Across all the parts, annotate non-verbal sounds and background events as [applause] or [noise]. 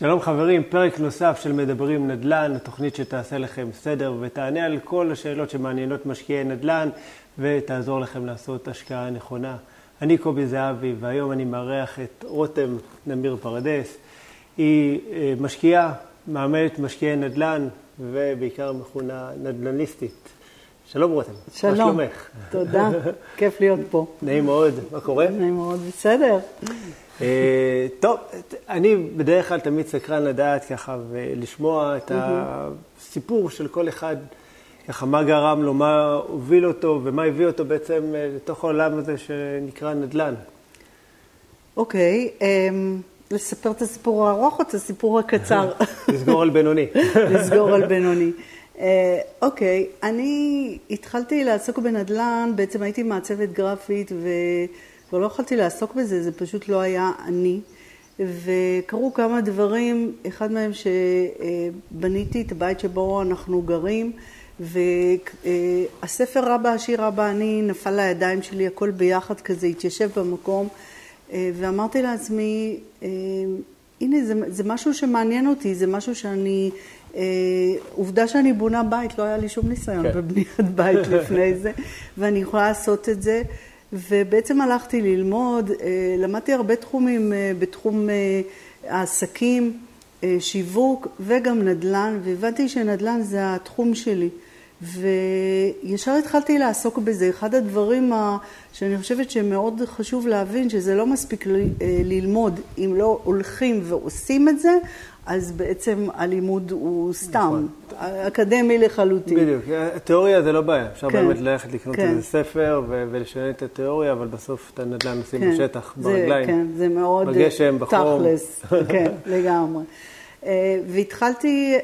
שלום חברים, פרק נוסף של מדברים נדל"ן, התוכנית שתעשה לכם סדר ותענה על כל השאלות שמעניינות משקיעי נדל"ן ותעזור לכם לעשות השקעה נכונה. אני קובי זהבי והיום אני מארח את רותם נמיר פרדס. היא אה, משקיעה, מאמנת משקיעי נדל"ן ובעיקר מכונה נדל"ניסטית. שלום רותם, שלום, מה שלומך? תודה, [laughs] כיף להיות פה. נעים מאוד, מה קורה? נעים מאוד, בסדר. אה, טוב, אני בדרך כלל תמיד סקרן לדעת ככה ולשמוע את הסיפור של כל אחד, ככה מה גרם לו, מה הוביל אותו ומה הביא אותו בעצם אה, לתוך העולם הזה שנקרא נדל"ן. אוקיי, אמ, לספר את הסיפור הארוך או את הסיפור הקצר? [laughs] לסגור על בינוני. [laughs] לסגור על בינוני. אה, אוקיי, אני התחלתי לעסוק בנדל"ן, בעצם הייתי מעצבת גרפית ו... כבר לא יכולתי לעסוק בזה, זה פשוט לא היה אני. וקרו כמה דברים, אחד מהם שבניתי את הבית שבו אנחנו גרים, והספר רבא, השיר רבא, אני נפל לידיים שלי, הכל ביחד כזה, התיישב במקום, ואמרתי לעצמי, הנה, זה, זה משהו שמעניין אותי, זה משהו שאני, עובדה שאני בונה בית, לא היה לי שום ניסיון כן. בבניית בית לפני זה, ואני יכולה לעשות את זה. ובעצם הלכתי ללמוד, אה, למדתי הרבה תחומים אה, בתחום אה, העסקים, שיווק וגם נדל"ן, והבנתי שנדל"ן זה התחום שלי. וישר התחלתי לעסוק בזה. אחד הדברים שאני חושבת שמאוד חשוב להבין, שזה לא מספיק ללמוד, אם לא הולכים ועושים את זה, אז בעצם הלימוד הוא סתם, נכון. אקדמי לחלוטין. בדיוק, התיאוריה זה לא בעיה, אפשר כן, באמת ללכת לקנות כן. איזה ספר ולשנות את התיאוריה, אבל בסוף את הנדל"ן עושים כן, בשטח, זה, ברגליים, כן, זה מאוד בגשם, בחום. תכלס, כן, [laughs] לגמרי. אה, והתחלתי אה,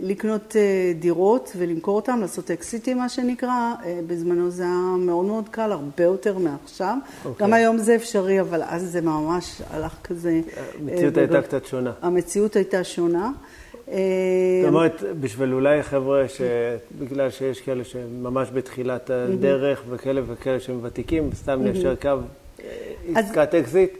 לקנות אה, דירות ולמכור אותן, לעשות אקסיטים מה שנקרא. בזמנו זה היה מאוד מאוד קל, הרבה יותר מעכשיו. Okay. אוקיי. גם היום זה אפשרי, אבל אז זה ממש הלך כזה... המציאות הייתה קצת שונה. המציאות הייתה שונה. זאת אומרת, בשביל אולי חבר'ה שבגלל שיש כאלה שממש בתחילת הדרך וכאלה וכאלה שהם ותיקים, סתם ליישר קו עסקת אקזיט.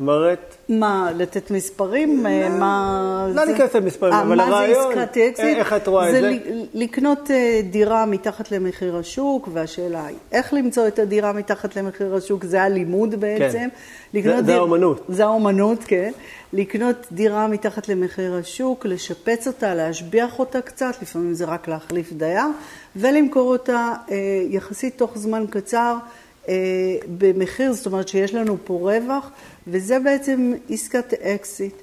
אומרת... מה, לתת מספרים? לא, מה... לא ניכנס למספרים, אבל הרעיון, איך את רואה את זה? זה לקנות אה, דירה מתחת למחיר השוק, והשאלה היא, איך למצוא את הדירה מתחת למחיר השוק? זה הלימוד בעצם. כן, זה האומנות. זה האומנות, כן. לקנות דירה מתחת למחיר השוק, לשפץ אותה, להשביח אותה קצת, לפעמים זה רק להחליף דייר, ולמכור אותה אה, יחסית תוך זמן קצר. אה, במחיר, זאת אומרת שיש לנו פה רווח, וזה בעצם עסקת אקזיט.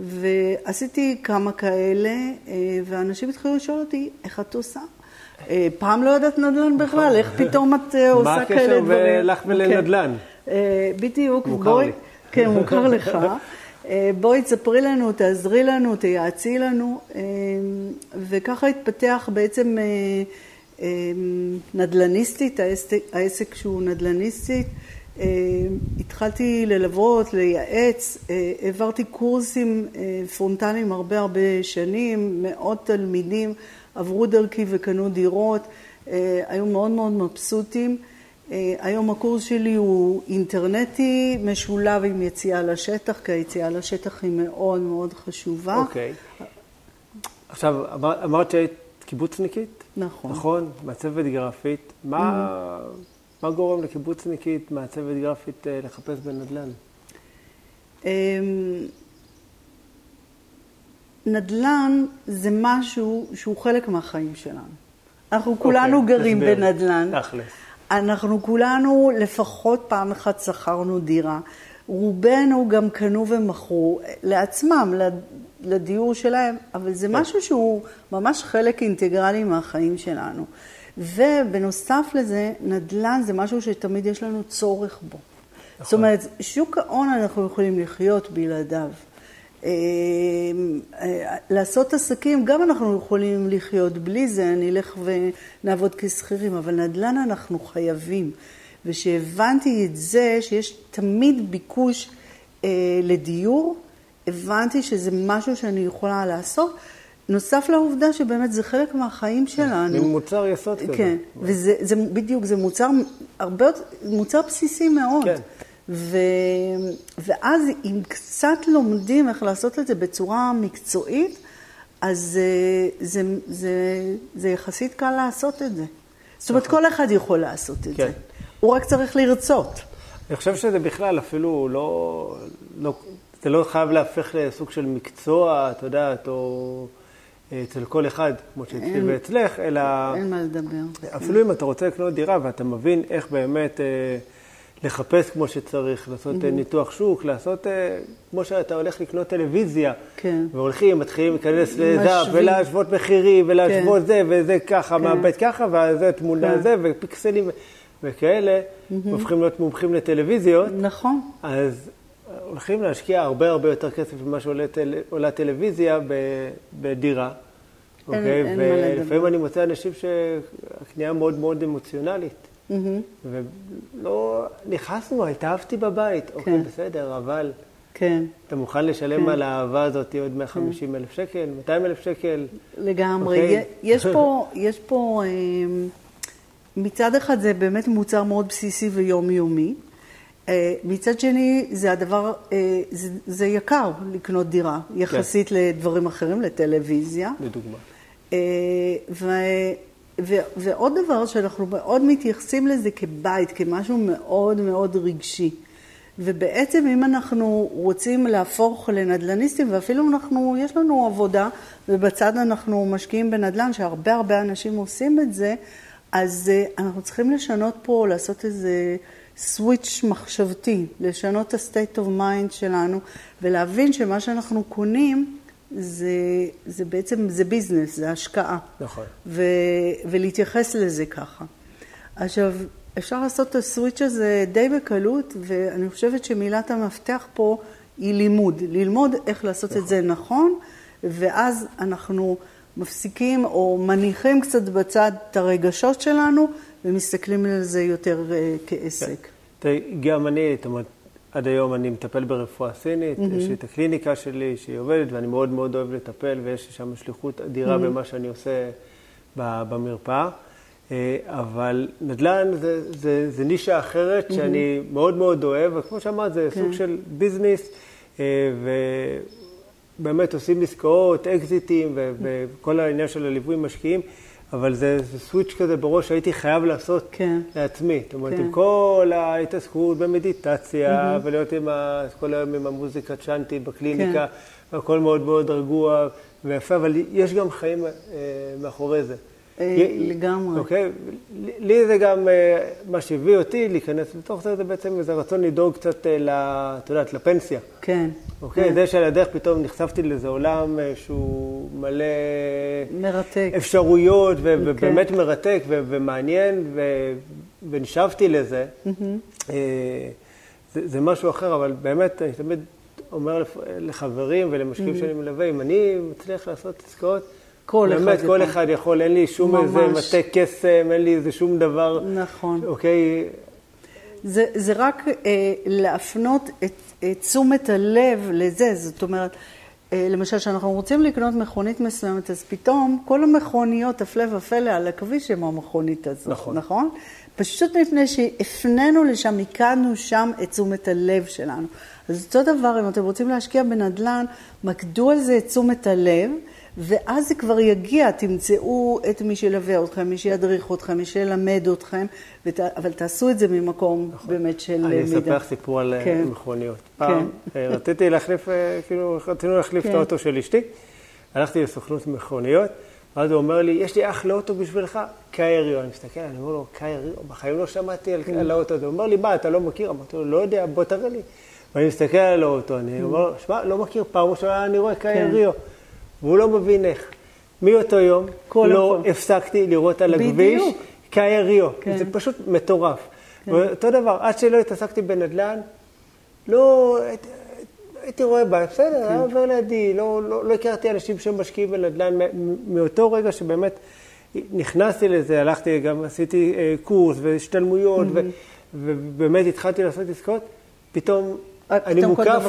ועשיתי כמה כאלה, אה, ואנשים התחילו לשאול אותי, איך את עושה? אה, פעם לא יודעת נדל"ן בכלל, איך פתאום את עושה כאלה דברים? מה הקשר לך ולנדל"ן? בדיוק. מוכר לי. [laughs] כן, מוכר לך. [laughs] בואי תספרי לנו, תעזרי לנו, תייעצי לנו, וככה התפתח בעצם נדל"ניסטית, העסק שהוא נדל"ניסטית. אמ, התחלתי ללוות, לייעץ, אה, העברתי קורסים אה, פרונטליים הרבה הרבה שנים, מאות תלמידים עברו דרכי וקנו דירות, אה, היו מאוד מאוד מבסוטים. היום הקורס שלי הוא אינטרנטי, משולב עם יציאה לשטח, כי היציאה לשטח היא מאוד מאוד חשובה. אוקיי. Okay. עכשיו, אמרת שהיית קיבוצניקית? נכון. נכון? מעצבת גרפית. מה, mm-hmm. מה גורם לקיבוצניקית, מעצבת גרפית, אה, לחפש בנדל"ן? אמ, נדל"ן זה משהו שהוא חלק מהחיים שלנו. אנחנו אוקיי, כולנו okay, גרים תסביר. בנדל"ן. תכלס. אנחנו כולנו לפחות פעם אחת שכרנו דירה. רובנו גם קנו ומכרו לעצמם, לדיור שלהם, אבל זה כן. משהו שהוא ממש חלק אינטגרלי מהחיים שלנו. ובנוסף לזה, נדל"ן זה משהו שתמיד יש לנו צורך בו. נכון. זאת אומרת, שוק ההון אנחנו יכולים לחיות בלעדיו. אה, אה, לעשות עסקים, גם אנחנו יכולים לחיות בלי זה, אני אלך ונעבוד כשכירים, אבל נדל"ן אנחנו חייבים. וכשהבנתי את זה, שיש תמיד ביקוש אה, לדיור, הבנתי שזה משהו שאני יכולה לעשות. נוסף לעובדה שבאמת זה חלק מהחיים שלנו. זה מוצר יסוד כזה. כן, וזה זה, בדיוק, זה מוצר הרבה יותר, מוצר בסיסי מאוד. כן. ו... ואז אם קצת לומדים איך לעשות את זה בצורה מקצועית, אז אה, זה, זה, זה יחסית קל לעשות את זה. זאת אומרת, כל אחד יכול לעשות את כן. זה. הוא רק צריך לרצות. אני חושב שזה בכלל אפילו לא, לא, זה לא חייב להפך לסוג של מקצוע, את יודעת, או אצל כל אחד, כמו שאצלי ואצלך, אלא... אין מה לדבר. אפילו אם אתה רוצה לקנות דירה ואתה מבין איך באמת... אה, לחפש כמו שצריך, לעשות mm-hmm. ניתוח שוק, לעשות אה, כמו שאתה הולך לקנות טלוויזיה. כן. והולכים, מתחילים להיכנס לזה, ולהשוות מחירים, ולהשוות כן. זה, וזה ככה, כן. מהבית ככה, וזה תמונה כן. זה, ופיקסלים וכאלה, mm-hmm. הופכים להיות מומחים לטלוויזיות. נכון. אז הולכים להשקיע הרבה הרבה יותר כסף ממה שעולה טלוויזיה בדירה. אוקיי? אין ולפעמים אני מוצא אנשים שהקנייה מאוד מאוד אמוציונלית. Mm-hmm. ולא, נכנסנו, התאהבתי בבית. אוקיי, כן. אוקיי, בסדר, אבל... כן. אתה מוכן לשלם כן. על האהבה הזאת עוד 150 כן. אלף שקל, 200 אלף שקל? לגמרי. אוקיי? יש [laughs] פה, יש פה, אמ, מצד אחד זה באמת מוצר מאוד בסיסי ויומיומי. אה, מצד שני, זה הדבר, אה, זה, זה יקר לקנות דירה, יחסית כן. לדברים אחרים, לטלוויזיה. לדוגמה. אה, ו... ו- ועוד דבר שאנחנו מאוד מתייחסים לזה כבית, כמשהו מאוד מאוד רגשי. ובעצם אם אנחנו רוצים להפוך לנדלניסטים, ואפילו אנחנו, יש לנו עבודה, ובצד אנחנו משקיעים בנדל"ן, שהרבה הרבה אנשים עושים את זה, אז אנחנו צריכים לשנות פה, לעשות איזה סוויץ' מחשבתי, לשנות את ה-state of mind שלנו, ולהבין שמה שאנחנו קונים, זה, זה בעצם, זה ביזנס, זה השקעה. נכון. ו, ולהתייחס לזה ככה. עכשיו, אפשר לעשות את הסוויץ' הזה די בקלות, ואני חושבת שמילת המפתח פה היא לימוד. ללמוד איך לעשות נכון. את זה נכון, ואז אנחנו מפסיקים או מניחים קצת בצד את הרגשות שלנו, ומסתכלים על זה יותר uh, כעסק. כן. גם אני, זאת אומרת, עד היום אני מטפל ברפואה סינית, mm-hmm. יש לי את הקליניקה שלי שהיא עובדת ואני מאוד מאוד אוהב לטפל ויש לי שם שליחות אדירה mm-hmm. במה שאני עושה במרפאה. אה, אבל נדל"ן זה, זה, זה נישה אחרת mm-hmm. שאני מאוד מאוד אוהב, וכמו שאמרת, זה כן. סוג של ביזנס, אה, ובאמת עושים עסקאות, אקזיטים, וכל העניין של הליווי משקיעים. אבל זה, זה סוויץ' כזה בראש שהייתי חייב לעשות כן. לעצמי. זאת אומרת, כן. עם כל ההתעסקות במדיטציה, mm-hmm. ולהיות עם ה, כל היום עם המוזיקה צ'אנטי בקליניקה, כן. והכל מאוד מאוד רגוע ויפה, אבל יש גם חיים אה, מאחורי זה. אה, לגמרי. אוקיי? לי זה גם, אה, מה שהביא אותי להיכנס לתוך זה, זה בעצם איזה רצון לדאוג קצת, אה, את יודעת, לפנסיה. כן. אוקיי? כן. זה שעל הדרך פתאום נחשפתי לאיזה עולם שהוא מלא... מרתק. אפשרויות, ובאמת כן. מרתק ומעניין, ונשבתי לזה. זה משהו אחר, אבל באמת, אני תמיד אומר לחברים ולמשקיעים שאני מלווה, אם אני מצליח לעשות עסקאות, כל באמת, אחד כל אחד יכול, אין לי שום ממש. איזה מטה קסם, אין לי איזה שום דבר. נכון. אוקיי? זה, זה רק אה, להפנות את, את תשומת הלב לזה, זאת אומרת, אה, למשל, כשאנחנו רוצים לקנות מכונית מסוימת, אז פתאום כל המכוניות, הפלא ופלא על הכביש הם המכונית הזאת, נכון? נכון? פשוט מפני שהפנינו לשם, מיקדנו שם את תשומת הלב שלנו. אז אותו דבר, אם אתם רוצים להשקיע בנדל"ן, מקדו על זה את תשומת הלב. ואז זה כבר יגיע, תמצאו את מי שילווה אתכם, מי שידריך אתכם, מי שילמד אתכם, ות... אבל תעשו את זה ממקום נכון. באמת של אני מידה. אני אספר לך סיפור על כן. מכוניות. פעם כן. אה, רציתי להחליף, אה, כאילו, רצינו להחליף כן. את האוטו של אשתי, הלכתי לסוכנות מכוניות, ואז הוא אומר לי, יש לי אחלה אוטו בשבילך, קייריו. אני מסתכל, אני אומר לו, קייריו? בחיים לא שמעתי על. על האוטו הזה. הוא אומר לי, מה, אתה לא מכיר? אמרתי לו, לא יודע, בוא תראה לי. ואני מסתכל על האוטו, אני אומר לו, שמע, לא מכיר, פעם ראשונה אני רואה קייריו. כן. והוא לא מבין איך. מאותו יום לא. הפסקתי לראות על הכביש כיריו. כן. זה פשוט מטורף. כן. ואותו דבר, עד שלא התעסקתי בנדל"ן, לא... הייתי רואה בה, בסדר, כן. היה עובר לידי, לא, לא, לא הכרתי אנשים שמשקיעים בנדל"ן מאותו רגע שבאמת נכנסתי לזה, הלכתי, גם עשיתי אה, קורס והשתלמויות, mm-hmm. ובאמת התחלתי לעשות עסקאות, פתאום אני מוקף,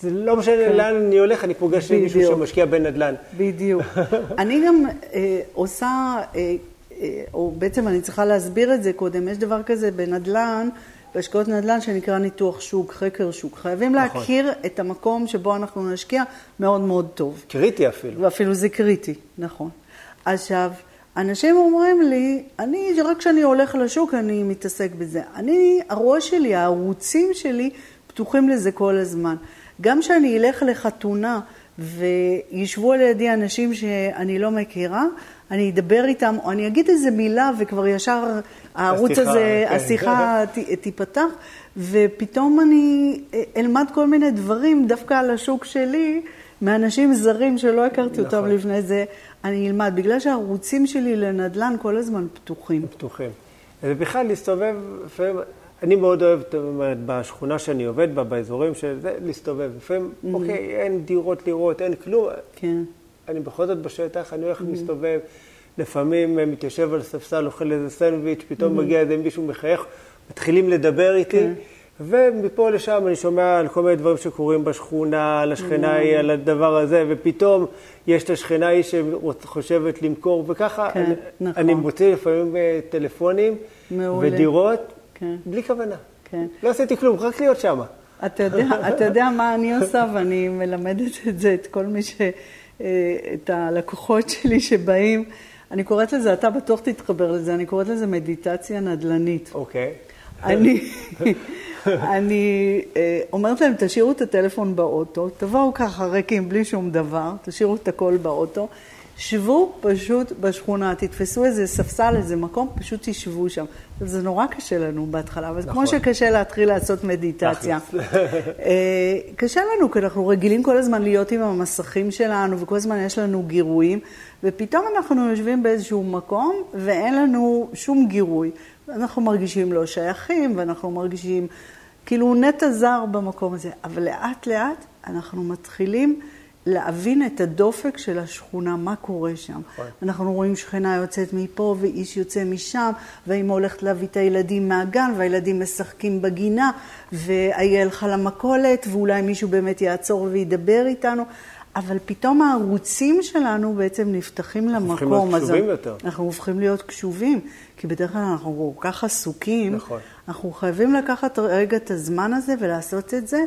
זה לא משנה כן. לאן אני הולך, אני פוגש מישהו שמשקיע בנדל"ן. בדיוק. [laughs] אני גם אה, עושה, אה, אה, או בעצם אני צריכה להסביר את זה קודם, יש דבר כזה בנדל"ן, בהשקעות נדל"ן שנקרא ניתוח שוק, חקר שוק. חייבים נכון. להכיר את המקום שבו אנחנו נשקיע מאוד מאוד טוב. קריטי אפילו. ואפילו זה קריטי, נכון. עכשיו, אנשים אומרים לי, אני, רק כשאני הולך לשוק אני מתעסק בזה. אני, הראש שלי, הערוצים שלי, פתוחים לזה כל הזמן. גם כשאני אלך לחתונה וישבו על ידי אנשים שאני לא מכירה, אני אדבר איתם, או אני אגיד איזה מילה וכבר ישר הערוץ הזה, כן. השיחה [laughs] תיפתח, ופתאום אני אלמד כל מיני דברים דווקא על השוק שלי, מאנשים זרים שלא הכרתי אותם נכון. לפני זה, אני אלמד, בגלל שהערוצים שלי לנדל"ן כל הזמן פתוחים. פתוחים. ובכלל להסתובב, אני מאוד אוהב, זאת אומרת, בשכונה שאני עובד בה, באזורים של זה, להסתובב. לפעמים, אוקיי, אין דירות לראות, אין כלום. כן, אני בכל זאת בשטח, אני הולך להסתובב, לפעמים אה, מתיישב על ספסל, אוכל איזה סנדוויץ', פתאום מגיע איזה מישהו מחייך, מתחילים לדבר איתי, כן. ומפה לשם אני שומע על כל מיני דברים שקורים בשכונה, על השכנה ההיא, על הדבר הזה, ופתאום יש את השכנה ההיא שחושבת למכור, וככה כן, אני, נכון. אני מוציא לפעמים אה, טלפונים מעולה. ודירות, כן. בלי כוונה. כן. לא עשיתי כלום, רק להיות שם. אתה יודע, [laughs] אתה יודע מה אני עושה, ואני מלמדת את זה, את כל מי ש... אה, את הלקוחות שלי שבאים, אני קוראת לזה, אתה בטוח תתחבר לזה, אני קוראת לזה מדיטציה נדל"נית. אוקיי. אני, אני אה, אומרת להם, תשאירו את הטלפון באוטו, תבואו ככה ריקים בלי שום דבר, תשאירו את הכל באוטו, שבו פשוט בשכונה, תתפסו איזה ספסל, איזה מקום, פשוט תשבו שם. זה נורא קשה לנו בהתחלה, אבל נכון. כמו שקשה להתחיל לעשות מדיטציה. אה, קשה לנו, כי אנחנו רגילים כל הזמן להיות עם המסכים שלנו, וכל הזמן יש לנו גירויים, ופתאום אנחנו יושבים באיזשהו מקום, ואין לנו שום גירוי. אנחנו מרגישים לא שייכים, ואנחנו מרגישים כאילו נטע זר במקום הזה. אבל לאט לאט אנחנו מתחילים להבין את הדופק של השכונה, מה קורה שם. נכון. אנחנו רואים שכנה יוצאת מפה ואיש יוצא משם, והאמא הולכת להביא את הילדים מהגן, והילדים משחקים בגינה, והיא הלכה למכולת, ואולי מישהו באמת יעצור וידבר איתנו. אבל פתאום הערוצים שלנו בעצם נפתחים הופכים למקום. להיות אז קשובים יותר. אנחנו הופכים להיות קשובים, כי בדרך כלל אנחנו כל כך עסוקים. נכון. אנחנו חייבים לקחת רגע את הזמן הזה ולעשות את זה,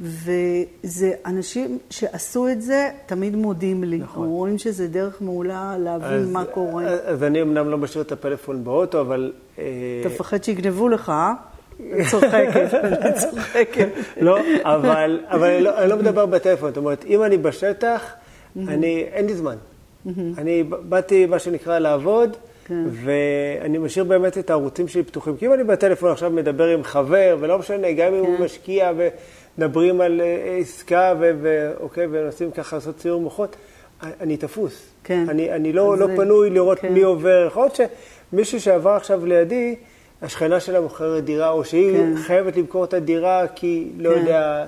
וזה אנשים שעשו את זה תמיד מודים לי. נכון. אנחנו רואים שזה דרך מעולה להבין מה קורה. אז, אז אני אמנם לא משאיר את הפלאפון באוטו, אבל... אה, אתה מפחד שיגנבו לך, אה? אני צוחקת, אני צוחקת. לא, אבל, אבל אני, לא, אני לא מדבר בטלפון. זאת אומרת, אם אני בשטח, אני, אין לי זמן. אני ב- באתי, מה שנקרא, לעבוד, כן. ואני משאיר באמת את הערוצים שלי פתוחים. כי אם אני בטלפון עכשיו מדבר עם חבר, ולא משנה, גם אם הוא כן. משקיע ומדברים על אה, עסקה, ואוקיי, ומנסים ככה לעשות ציור מוחות, אני תפוס. כן. אני, אני לא, לא זה- פנוי לראות כן. מי עובר. יכול להיות שמישהו שעבר עכשיו לידי, השכנה שלה מוכרת דירה, או שהיא כן. חייבת למכור את הדירה כי לא כן. יודע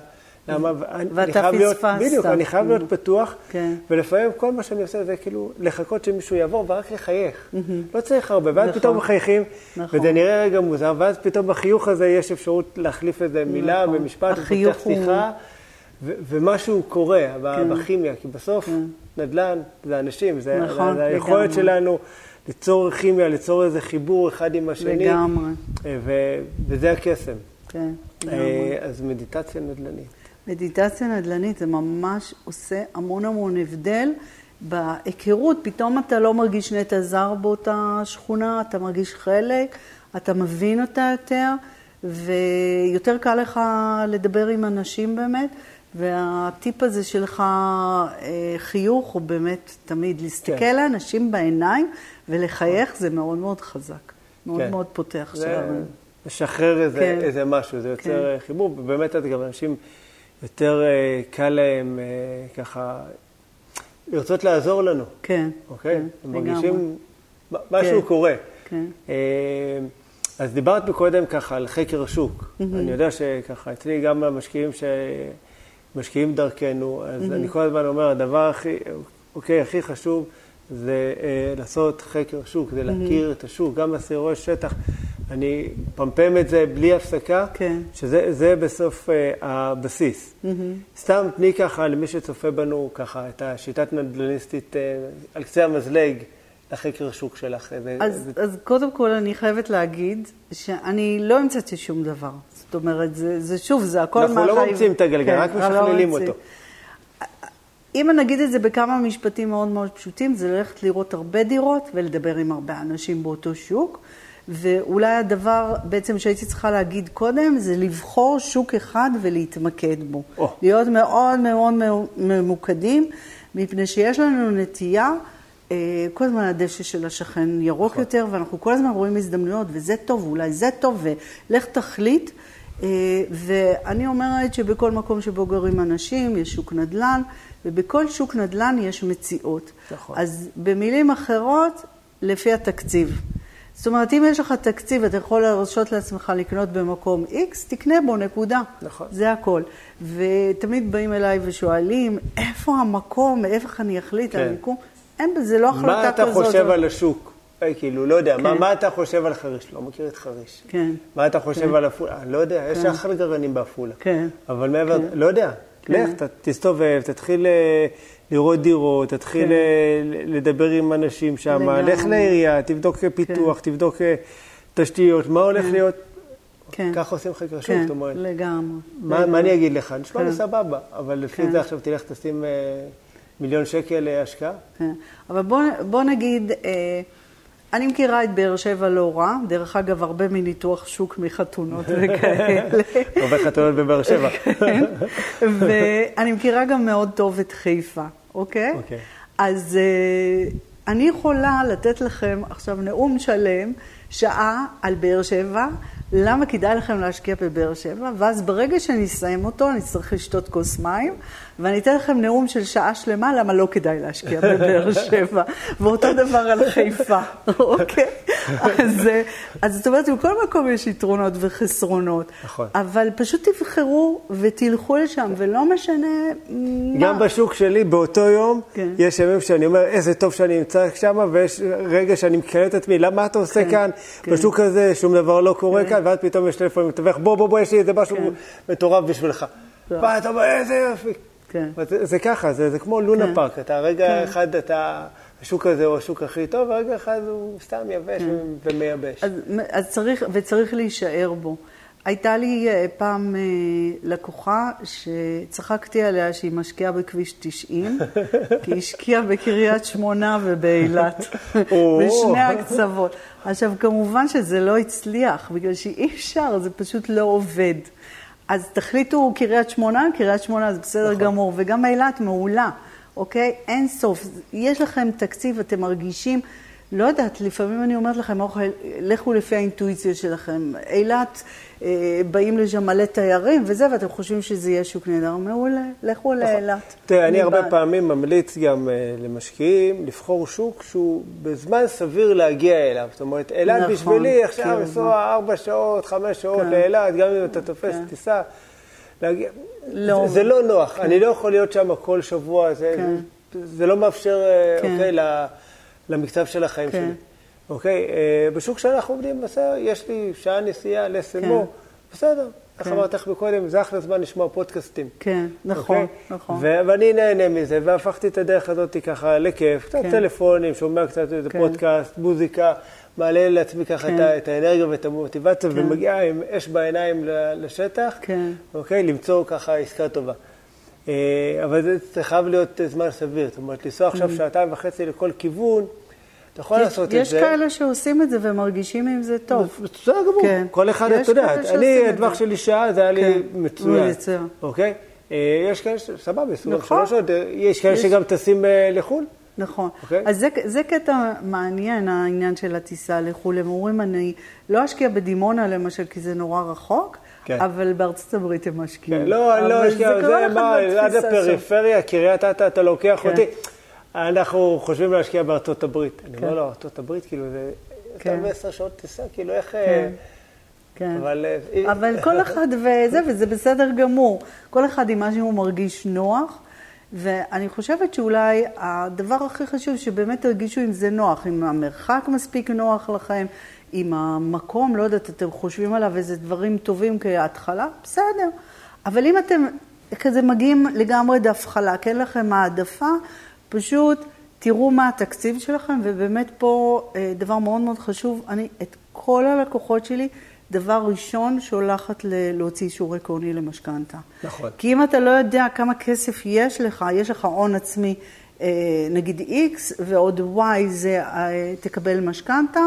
למה. ואתה פספסת. בדיוק, אני חייב להיות Mhm. פתוח, כן. ולפעמים כל מה שאני עושה זה כאילו לחכות שמישהו יעבור ורק לחייך. לא צריך הרבה, ואז נכון. פתאום מחייכים, נכון. וזה נראה רגע מוזר, ואז פתאום בחיוך הזה יש אפשרות להחליף איזה מילה נכון. במשפט, החיוך הוא- שיחה, ו- ומשהו קורה כן. בכימיה, כי בסוף נדל"ן זה אנשים, זה נכון, זה היכולת. שלנו ליצור כימיה, ליצור איזה חיבור אחד עם השני, לגמרי, אה, ו- וזה הקסם. כן, לגמרי. אה, אז מדיטציה נדל"נית. מדיטציה נדל"נית זה ממש עושה המון המון הבדל בהיכרות. פתאום אתה לא מרגיש נטע זר באותה שכונה, אתה מרגיש חלק, אתה מבין אותה יותר, ויותר קל לך לדבר עם אנשים באמת. והטיפ הזה שלך, אה, חיוך, הוא באמת תמיד להסתכל כן. לאנשים בעיניים ולחייך, זה מאוד מאוד חזק. מאוד כן. מאוד פותח זה שערים. משחרר איזה, כן. איזה משהו, זה יוצר כן. כן. חיבור, ובאמת אז גם אנשים יותר אה, קל להם אה, ככה לרצות לעזור לנו, כן, אוקיי? כן, הם לגמרי. מרגישים מ- משהו כן. קורה. כן. אה, אז דיברת מקודם ככה על חקר השוק. אני יודע שככה, אצלי גם המשקיעים שמשקיעים דרכנו, אז אני כל הזמן אומר, הדבר הכי, אוקיי, הכי חשוב זה אה, לעשות חקר שוק, זה להכיר את השוק, גם בסיורי שטח. אני פמפם את זה בלי הפסקה, כן. שזה זה בסוף אה, הבסיס. סתם תני ככה למי שצופה בנו ככה את השיטת נדל"ניסטית אה, על קצה המזלג, לחקר השוק שלך? אז, זה... אז קודם כל אני חייבת להגיד שאני לא המצאתי שום דבר. זאת אומרת, זה, זה שוב, זה הכל מהחיים. אנחנו לא ממציאים את הגלגל, כן, רק לא משכללים אותו. אם אני אגיד את זה בכמה משפטים מאוד מאוד פשוטים, זה ללכת לראות הרבה דירות ולדבר עם הרבה אנשים באותו שוק. ואולי הדבר בעצם שהייתי צריכה להגיד קודם, זה לבחור שוק אחד ולהתמקד בו. Oh. להיות מאוד מאוד ממוקדים, מפני שיש לנו נטייה, אה, כל הזמן הדשא של השכן ירוק נכון. יותר, ואנחנו כל הזמן רואים הזדמנויות, וזה טוב, ואולי זה טוב, ולך תחליט. אה, ואני אומרת שבכל מקום שבו גרים אנשים, יש שוק נדל"ן, ובכל שוק נדל"ן יש מציאות. נכון. אז במילים אחרות, לפי התקציב. זאת אומרת, אם יש לך תקציב, אתה יכול להרשות לעצמך לקנות במקום X, תקנה בו, נקודה. נכון. זה הכל. ותמיד באים אליי ושואלים, איפה המקום, איך אני אחליט כן. על המיקום? אין בזה, לא החלטה כזאת. מה אתה חושב על השוק? אי, כאילו, לא יודע, כן. מה, מה אתה חושב על חריש? לא מכיר את חריש. כן. מה אתה חושב כן. על עפולה? לא יודע, כן. יש אחלה גרעינים בעפולה. כן. אבל מעבר, כן. לא יודע. כן. לך, תסתובב, תתחיל אה, לראות דירות, תתחיל כן. אה, לדבר עם אנשים שם, לך לעירייה, תבדוק כן. פיתוח, כן. תבדוק אה, תשתיות, מה הולך כן. להיות. כן. ככה עושים חקר שוק, זאת אומרת. לגמרי. מה, מה אני אגיד לך? נשמע לי כן. סבבה, אבל לפי כן. זה עכשיו תלך תשים מיליון שקל השקעה. כן. אבל בוא, בוא נגיד... אני מכירה את באר שבע לא רע, דרך אגב, הרבה מניתוח שוק מחתונות וכאלה. הרבה חתונות בבאר שבע. כן, ואני מכירה גם מאוד טוב את חיפה, אוקיי? אוקיי. אז אה, אני יכולה לתת לכם עכשיו נאום שלם, שעה על באר שבע, למה כדאי לכם להשקיע בבאר שבע, ואז ברגע שאני אסיים אותו, אני אצטרך לשתות כוס מים, ואני אתן לכם נאום של שעה שלמה, למה לא כדאי להשקיע בבאר שבע, ואותו דבר על חיפה, אוקיי? אז, אז זאת אומרת, בכל מקום יש יתרונות וחסרונות, נכון. אבל פשוט תבחרו ותלכו לשם, ולא משנה מה. גם בשוק שלי, באותו יום, כן. יש ימים שאני אומר, איזה טוב שאני נמצא שם, ויש רגע שאני מקרב את עצמי, למה אתה עושה כן, כאן? כן. בשוק הזה שום דבר לא קורה כן. כאן, ואז פתאום יש טלפון מתווך, בוא, בוא, בוא, יש לי איזה משהו כן. מטורף בשבילך. ואתה אומר, איזה יופי. כן. זה, זה ככה, זה, זה כמו לונה כן. פארק, אתה רגע כן. אחד, אתה, השוק הזה הוא השוק הכי טוב, ורגע אחד הוא סתם יבש כן. ומייבש. אז, אז צריך, וצריך להישאר בו. הייתה לי אה, פעם אה, לקוחה שצחקתי עליה שהיא משקיעה בכביש 90, [laughs] כי היא השקיעה בקריית שמונה ובאילת, בשני הקצוות. עכשיו, כמובן שזה לא הצליח, בגלל שאי אפשר, זה פשוט לא עובד. אז תחליטו קריית שמונה, קריית שמונה זה בסדר נכון. גמור, וגם אילת מעולה, אוקיי? אין סוף. יש לכם תקציב, אתם מרגישים, לא יודעת, לפעמים אני אומרת לכם, אוכל, לכו לפי האינטואיציה שלכם. אילת, אה, באים לשם מלא תיירים וזה, ואתם חושבים שזה יהיה שוק נהדר, מעולה, לכו נכון. לאילת. תראה, אני הרבה פעמים ממליץ גם אה, למשקיעים לבחור שוק שהוא בזמן סביר להגיע אליו. זאת אומרת, אילת נכון, בשבילי עכשיו כן, לנסוע ארבע שעות, חמש שעות כן. לאילת, גם אם אתה תופס כן. טיסה. להגיע. לא. זה, זה לא נוח, כן. אני לא יכול להיות שם כל שבוע, זה, כן. זה, לא מאפשר, אה, כן. אוקיי, למקצב של החיים כן. שלי. אוקיי? אה, בשוק שאנחנו עובדים, בסדר, יש לי שעה נסיעה לסמו, כן. בסדר. איך כן. אמרת לך מקודם, זה אחלה זמן לשמוע פודקאסטים. כן, נכון, אוקיי? נכון. ואני נהנה מזה, והפכתי את הדרך הזאת ככה לכיף, קצת כן. טלפונים, שומע קצת איזה כן. פודקאסט, מוזיקה, מעלה לעצמי ככה כן. את האנרגיה ואת המוטיבציה, כן. ומגיע עם אש בעיניים לשטח, כן. אוקיי? למצוא ככה עסקה טובה. אה, אבל זה חייב להיות זמן סביר, זאת אומרת, לנסוע עכשיו mm. שעתיים וחצי לכל כיוון, אתה יכול יש, לעשות את זה. יש כאלה שעושים את זה ומרגישים עם זה טוב. בסדר גמור. כן. כל אחד, אתה יודע, אני, הטווח שלי שעה, זה היה לי כן. מצוין. מצוין. אוקיי? אה, יש כאלה, סבבה, נכון. שעות. אה, יש כאלה שגם טסים לחו"ל. נכון. Okay. אוקיי? אז זה, זה קטע מעניין, העניין של הטיסה לחו"ל. הם אומרים, אני לא אשקיע בדימונה למשל, כי זה נורא רחוק, כן. אבל בארצות הברית הם משקיעים. כן, לא, אני לא אשקיע, זה מה, עד הפריפריה, קריית אתא, אתה לוקח כן. אותי. אנחנו חושבים להשקיע בארצות הברית. אני אומר כן. לו, ארצות הברית, כאילו, זה... יותר מעשר שעות טיסה, כאילו, איך... אה, כן. כן. אבל... אה, אבל כל אחד [laughs] וזה, וזה בסדר גמור. כל אחד עם מה שהוא מרגיש נוח. ואני חושבת שאולי הדבר הכי חשוב, שבאמת תרגישו אם זה נוח, אם המרחק מספיק נוח לכם, אם המקום, לא יודעת, אתם חושבים עליו איזה דברים טובים כהתחלה, בסדר. אבל אם אתם כזה מגיעים לגמרי דף חלק, אין לכם העדפה, פשוט תראו מה התקציב שלכם, ובאמת פה אה, דבר מאוד מאוד חשוב, אני את כל הלקוחות שלי, דבר ראשון שולחת להוציא אישור עקרוני למשכנתה. נכון. כי אם אתה לא יודע כמה כסף יש לך, יש לך הון עצמי, אה, נגיד X ועוד Y זה תקבל משכנתה,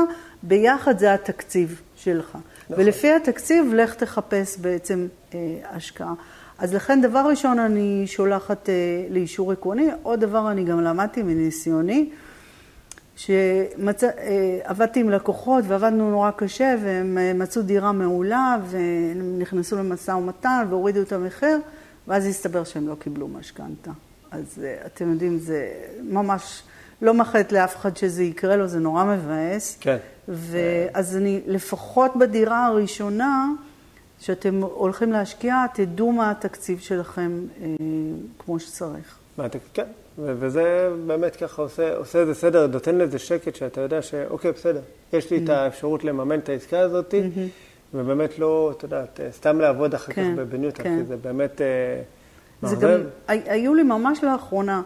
ביחד זה התקציב שלך. נכון. ולפי התקציב, לך תחפש בעצם השקעה. אז לכן, דבר ראשון, אני שולחת אה, לאישור עקרוני. עוד דבר, אני גם למדתי מניסיוני, שעבדתי עם לקוחות ועבדנו נורא קשה, והם אה, מצאו דירה מעולה, והם נכנסו למשא ומתן והורידו את המחיר, ואז הסתבר שהם לא קיבלו משכנתה. אז אה, אתם יודעים, זה ממש לא מאחלת לאף אחד שזה יקרה לו, זה נורא מבאס. כן. ואז אני, לפחות בדירה הראשונה, שאתם הולכים להשקיע, תדעו מה התקציב שלכם אה, כמו שצריך. כן, וזה באמת ככה עושה, עושה איזה סדר, נותן לזה שקט שאתה יודע שאוקיי, בסדר, יש לי mm-hmm. את האפשרות לממן את העסקה הזאת, mm-hmm. ובאמת לא, אתה יודע, סתם לעבוד אחר כן, כך בבניותה, כן. כי זה באמת אה, מערבב. גם, היו לי ממש לאחרונה,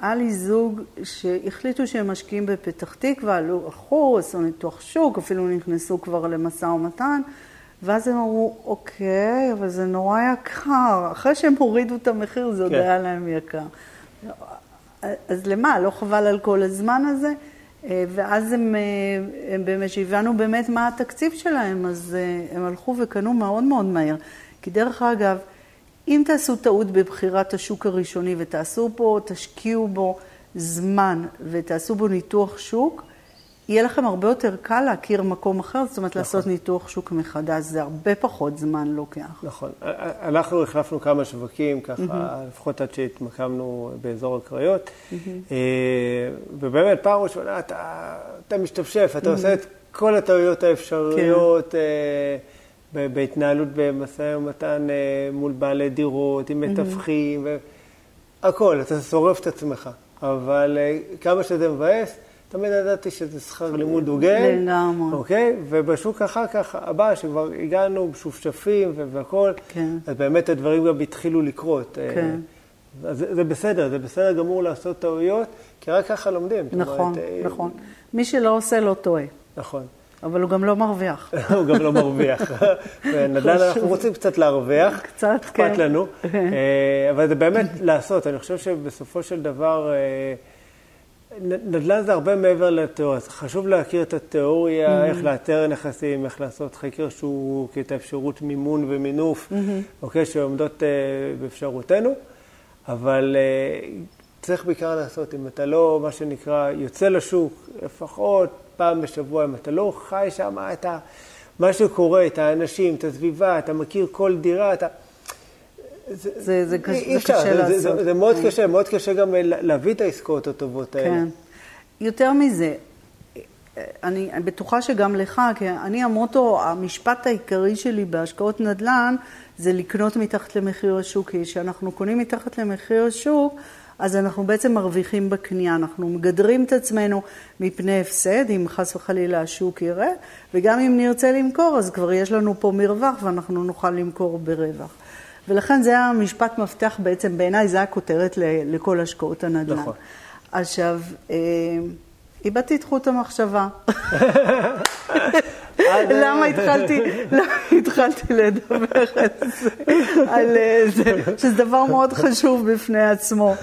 היה לי זוג שהחליטו שהם משקיעים בפתח תקווה, הלכו, עשו ניתוח שוק, אפילו נכנסו כבר למשא ומתן. ואז הם אמרו, אוקיי, אבל זה נורא יקר. אחרי שהם הורידו את המחיר, זה עוד כן. היה להם יקר. אז למה? לא חבל על כל הזמן הזה? ואז הם, הם באמת, שהבנו באמת מה התקציב שלהם, אז אה, הם הלכו וקנו מאוד מאוד מהר. כי דרך אגב, אם תעשו טעות בבחירת השוק הראשוני ותעשו פה, תשקיעו בו זמן ותעשו בו ניתוח שוק, יהיה לכם הרבה יותר קל להכיר מקום אחר, זאת אומרת, נכון. לעשות ניתוח שוק מחדש, זה הרבה פחות זמן לוקח. נכון. אנחנו החלפנו כמה שווקים, ככה, mm-hmm. לפחות עד שהתמקמנו באזור הקריות, mm-hmm. ובאמת, פעם ראשונה אתה, אתה משתפשף, אתה mm-hmm. עושה את כל הטעויות האפשריות. כן. אה, בהתנהלות במשא ומתן אה, מול בעלי דירות, עם מתווכים, mm-hmm. הכל, אתה שורף את עצמך. אבל כמה שזה מבאס, תמיד ידעתי שזה שכר לימוד הוגן. לגמרי. אוקיי? ובשוק אחר כך, הבא, שכבר הגענו משופשפים והכול, כן. אז באמת הדברים גם התחילו לקרות. אה, כן. אז זה, בסדר, זה בסדר גמור לעשות טעויות, כי רק ככה לומדים. נכון, אומרת, אה, נכון. מי שלא עושה לא טועה. נכון. אבל הוא גם לא מרוויח. [laughs] הוא גם לא מרוויח. [laughs] ונדל"ן אנחנו רוצים קצת להרוויח. [laughs] קצת, כן. אכפת לנו. אה, אבל זה באמת לעשות. אני חושב שבסופו של דבר... נדל"ן זה הרבה מעבר לתיאוריה, זה חשוב להכיר את התיאוריה, mm-hmm. איך לאתר נכסים, איך לעשות חקר שוק, את האפשרות מימון ומינוף, mm-hmm. אוקיי, שעומדות uh, באפשרותנו, אבל צריך בעיקר לעשות, אם אתה לא, מה שנקרא, יוצא לשוק לפחות פעם בשבוע, אם אתה לא חי שם, אתה, מה שקורה, את האנשים, את הסביבה, אתה מכיר כל דירה, אתה... זה, זה, זה, קשה, זה קשה לעשות. זה, זה, זה מאוד כן. קשה, מאוד קשה גם להביא את העסקאות הטובות האלה. כן. יותר מזה, אני, אני בטוחה שגם לך, כי אני המוטו, המשפט העיקרי שלי בהשקעות נדל"ן זה לקנות מתחת למחיר השוק, כי כשאנחנו קונים מתחת למחיר השוק, אז אנחנו בעצם מרוויחים בקנייה, אנחנו מגדרים את עצמנו מפני הפסד, אם חס וחלילה השוק יראה, וגם אם נרצה למכור, אז כבר יש לנו פה מרווח ואנחנו נוכל למכור ברווח. ולכן זה היה משפט מפתח בעצם, בעיניי זה הכותרת לכל השקעות הנדל"ן. נכון. עכשיו, אה, איבדתי את חוט המחשבה. [laughs] למה התחלתי, [laughs] למה התחלתי לדבר על זה, על אה, זה, שזה דבר מאוד חשוב בפני עצמו.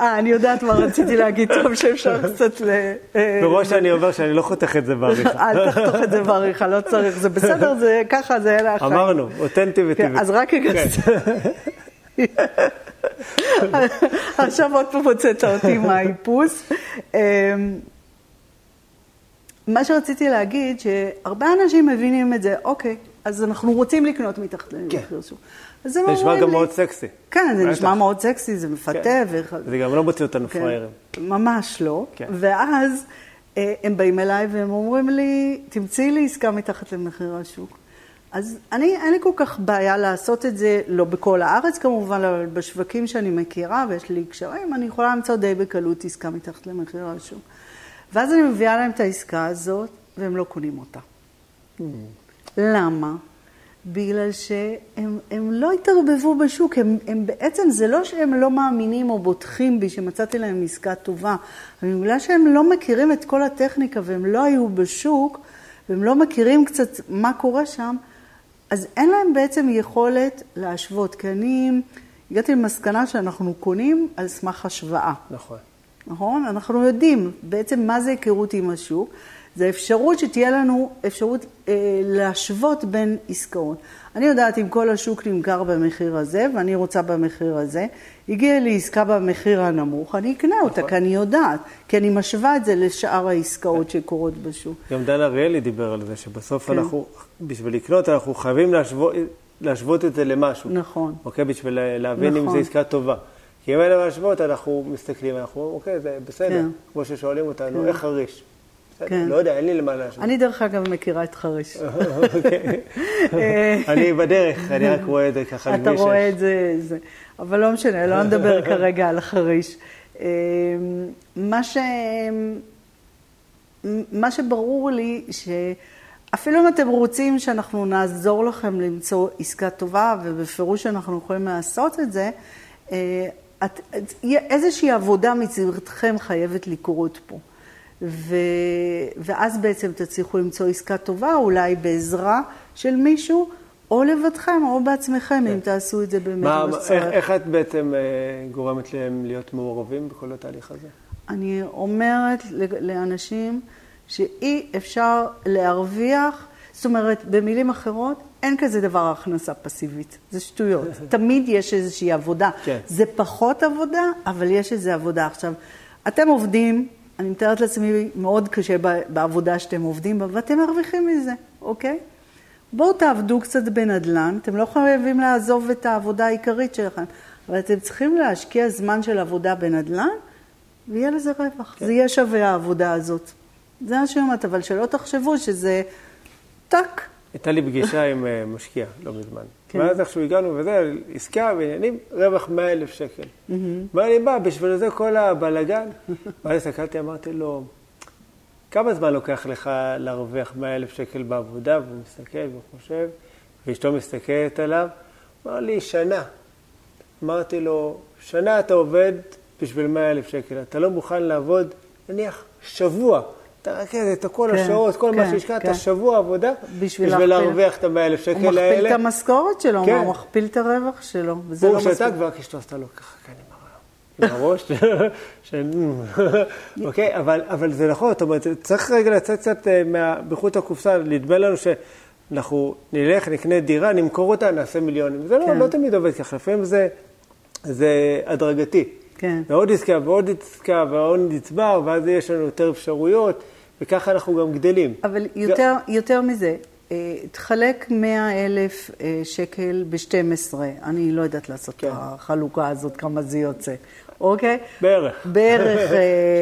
אה, אני יודעת מה רציתי להגיד, טוב שאפשר קצת ל... אה, מראש אני אומר שאני לא חותך את זה בעריכה. אל תחתוך את זה בעריכה, לא צריך, זה בסדר, זה ככה, זה אלה החיים. אמרנו, אותנטי וטבעי. כן, אז רק רגע. [laughs] עכשיו עוד פעם הוצאת אותי מהאיפוס. מה שרציתי להגיד, שהרבה אנשים מבינים את זה, אוקיי, אז אנחנו רוצים לקנות מתחת למחיר כן. שוק. זה נשמע גם מאוד סקסי. כן, זה נשמע מאוד סקסי, זה מפתה. כן. זה גם לא מוציא אותנו כן. פראיירים. ממש לא. ואז אה, הם באים אליי והם אומרים לי, תמצאי לי עסקה מתחת למחיר השוק. אז אני, אין לי כל כך בעיה לעשות את זה, לא בכל הארץ כמובן, אבל בשווקים שאני מכירה ויש לי קשרים, אני יכולה למצוא די בקלות עסקה מתחת למחיר השוק. ואז אני מביאה להם את העסקה הזאת, והם לא קונים אותה. Mm. למה? בגלל שהם לא התערבבו בשוק, הם, הם בעצם, זה לא שהם לא מאמינים או בוטחים בי שמצאתי להם עסקה טובה, אבל בגלל שהם לא מכירים את כל הטכניקה והם לא היו בשוק, והם לא מכירים קצת מה קורה שם, אז אין להם בעצם יכולת להשוות, כי אני הגעתי למסקנה שאנחנו קונים על סמך השוואה. נכון. נכון? אנחנו יודעים בעצם מה זה היכרות עם השוק. זה אפשרות שתהיה לנו אפשרות אה, להשוות בין עסקאות. אני יודעת אם כל השוק נמכר במחיר הזה ואני רוצה במחיר הזה, הגיעה לי עסקה במחיר הנמוך, אני אקנה אותה, נכון. כי אני יודעת, כי אני משווה את זה לשאר העסקאות שקורות בשוק. גם דן אריאלי דיבר על זה, שבסוף כן. אנחנו, בשביל לקנות, אנחנו חייבים להשוות, להשוות את זה למשהו. נכון. אוקיי? בשביל להבין נכון. אם זו עסקה טובה. כי אם אין להשוות, אנחנו מסתכלים, אנחנו אומרים, אוקיי, זה בסדר. כן. כמו ששואלים אותנו, כן. איך חריש? כן. לא יודע, אין לי למה להשוות. אני דרך אגב מכירה את חריש. [laughs] אוקיי. אני בדרך, אני רק רואה את זה ככה אתה רואה את זה, אבל לא משנה, לא נדבר [laughs] כרגע על חריש. אמ, מה, ש... מה שברור לי, שאפילו אם אתם רוצים שאנחנו נעזור לכם למצוא עסקה טובה, ובפירוש אנחנו יכולים לעשות את זה, אה, את, איזושהי עבודה מצדכם חייבת לקרות פה. ו... ואז בעצם תצליחו למצוא עסקה טובה, אולי בעזרה של מישהו, או לבדכם או בעצמכם, כן. אם תעשו את זה באמת בצורך. איך, איך את בעצם אה, גורמת להם להיות מעורבים בכל התהליך הזה? אני אומרת לאנשים שאי אפשר להרוויח, זאת אומרת, במילים אחרות, אין כזה דבר הכנסה פסיבית, זה שטויות. [laughs] תמיד יש איזושהי עבודה. כן. זה פחות עבודה, אבל יש איזו עבודה. עכשיו, אתם עובדים, אני מתארת לעצמי מאוד קשה בעבודה שאתם עובדים בה, ואתם מרוויחים מזה, אוקיי? בואו תעבדו קצת בנדל"ן, אתם לא חייבים לעזוב את העבודה העיקרית שלכם, אבל אתם צריכים להשקיע זמן של עבודה בנדל"ן, ויהיה לזה רווח. כן. זה יהיה שווה העבודה הזאת. זה מה שאני אומרת, אבל שלא תחשבו שזה טאק. הייתה לי פגישה עם אה, משקיע לא מזמן. כן. ואז איכשהו הגענו וזה, עסקה ועניינים, רווח 100 אלף שקל. אמר לי, מה, בשביל זה כל הבלגן? [laughs] ואז הסתכלתי, אמרתי לו, כמה זמן לוקח לך להרוויח 100 אלף שקל בעבודה? והוא מסתכל וחושב, ואשתו מסתכלת עליו, אמר לי, שנה. אמרתי לו, שנה אתה עובד בשביל 100 אלף שקל, אתה לא מוכן לעבוד, נניח, שבוע. תרכז את כל כן, השעות, כל כן, מה שהשקעת, כן. שבוע עבודה, בשביל, בשביל להרוויח את המאה אלף שקל האלה. הוא מכפיל את המשכורת שלו, כן. הוא מכפיל את הרווח שלו. הוא לא שתה כבר, כשאתה עשתה לו ככה, כן, עם הראש, [laughs] [laughs] אוקיי, אבל, אבל זה נכון, זאת אומרת, צריך רגע לצאת קצת אה, בחוט הקופסה, נדמה לנו שאנחנו נלך, נקנה דירה, נמכור אותה, נעשה מיליונים. זה לא, כן. לא תמיד עובד ככה, לפעמים זה, זה הדרגתי. כן. ועוד עסקה ועוד עסקה ועוד נצבר, ואז יש לנו יותר אפשרויות, וככה אנחנו גם גדלים. אבל יותר, ו... יותר מזה, אה, תחלק 100 אלף אה, שקל ב-12, אני לא יודעת לעשות כן. את החלוקה הזאת, כמה זה יוצא, אוקיי? בערך. בערך...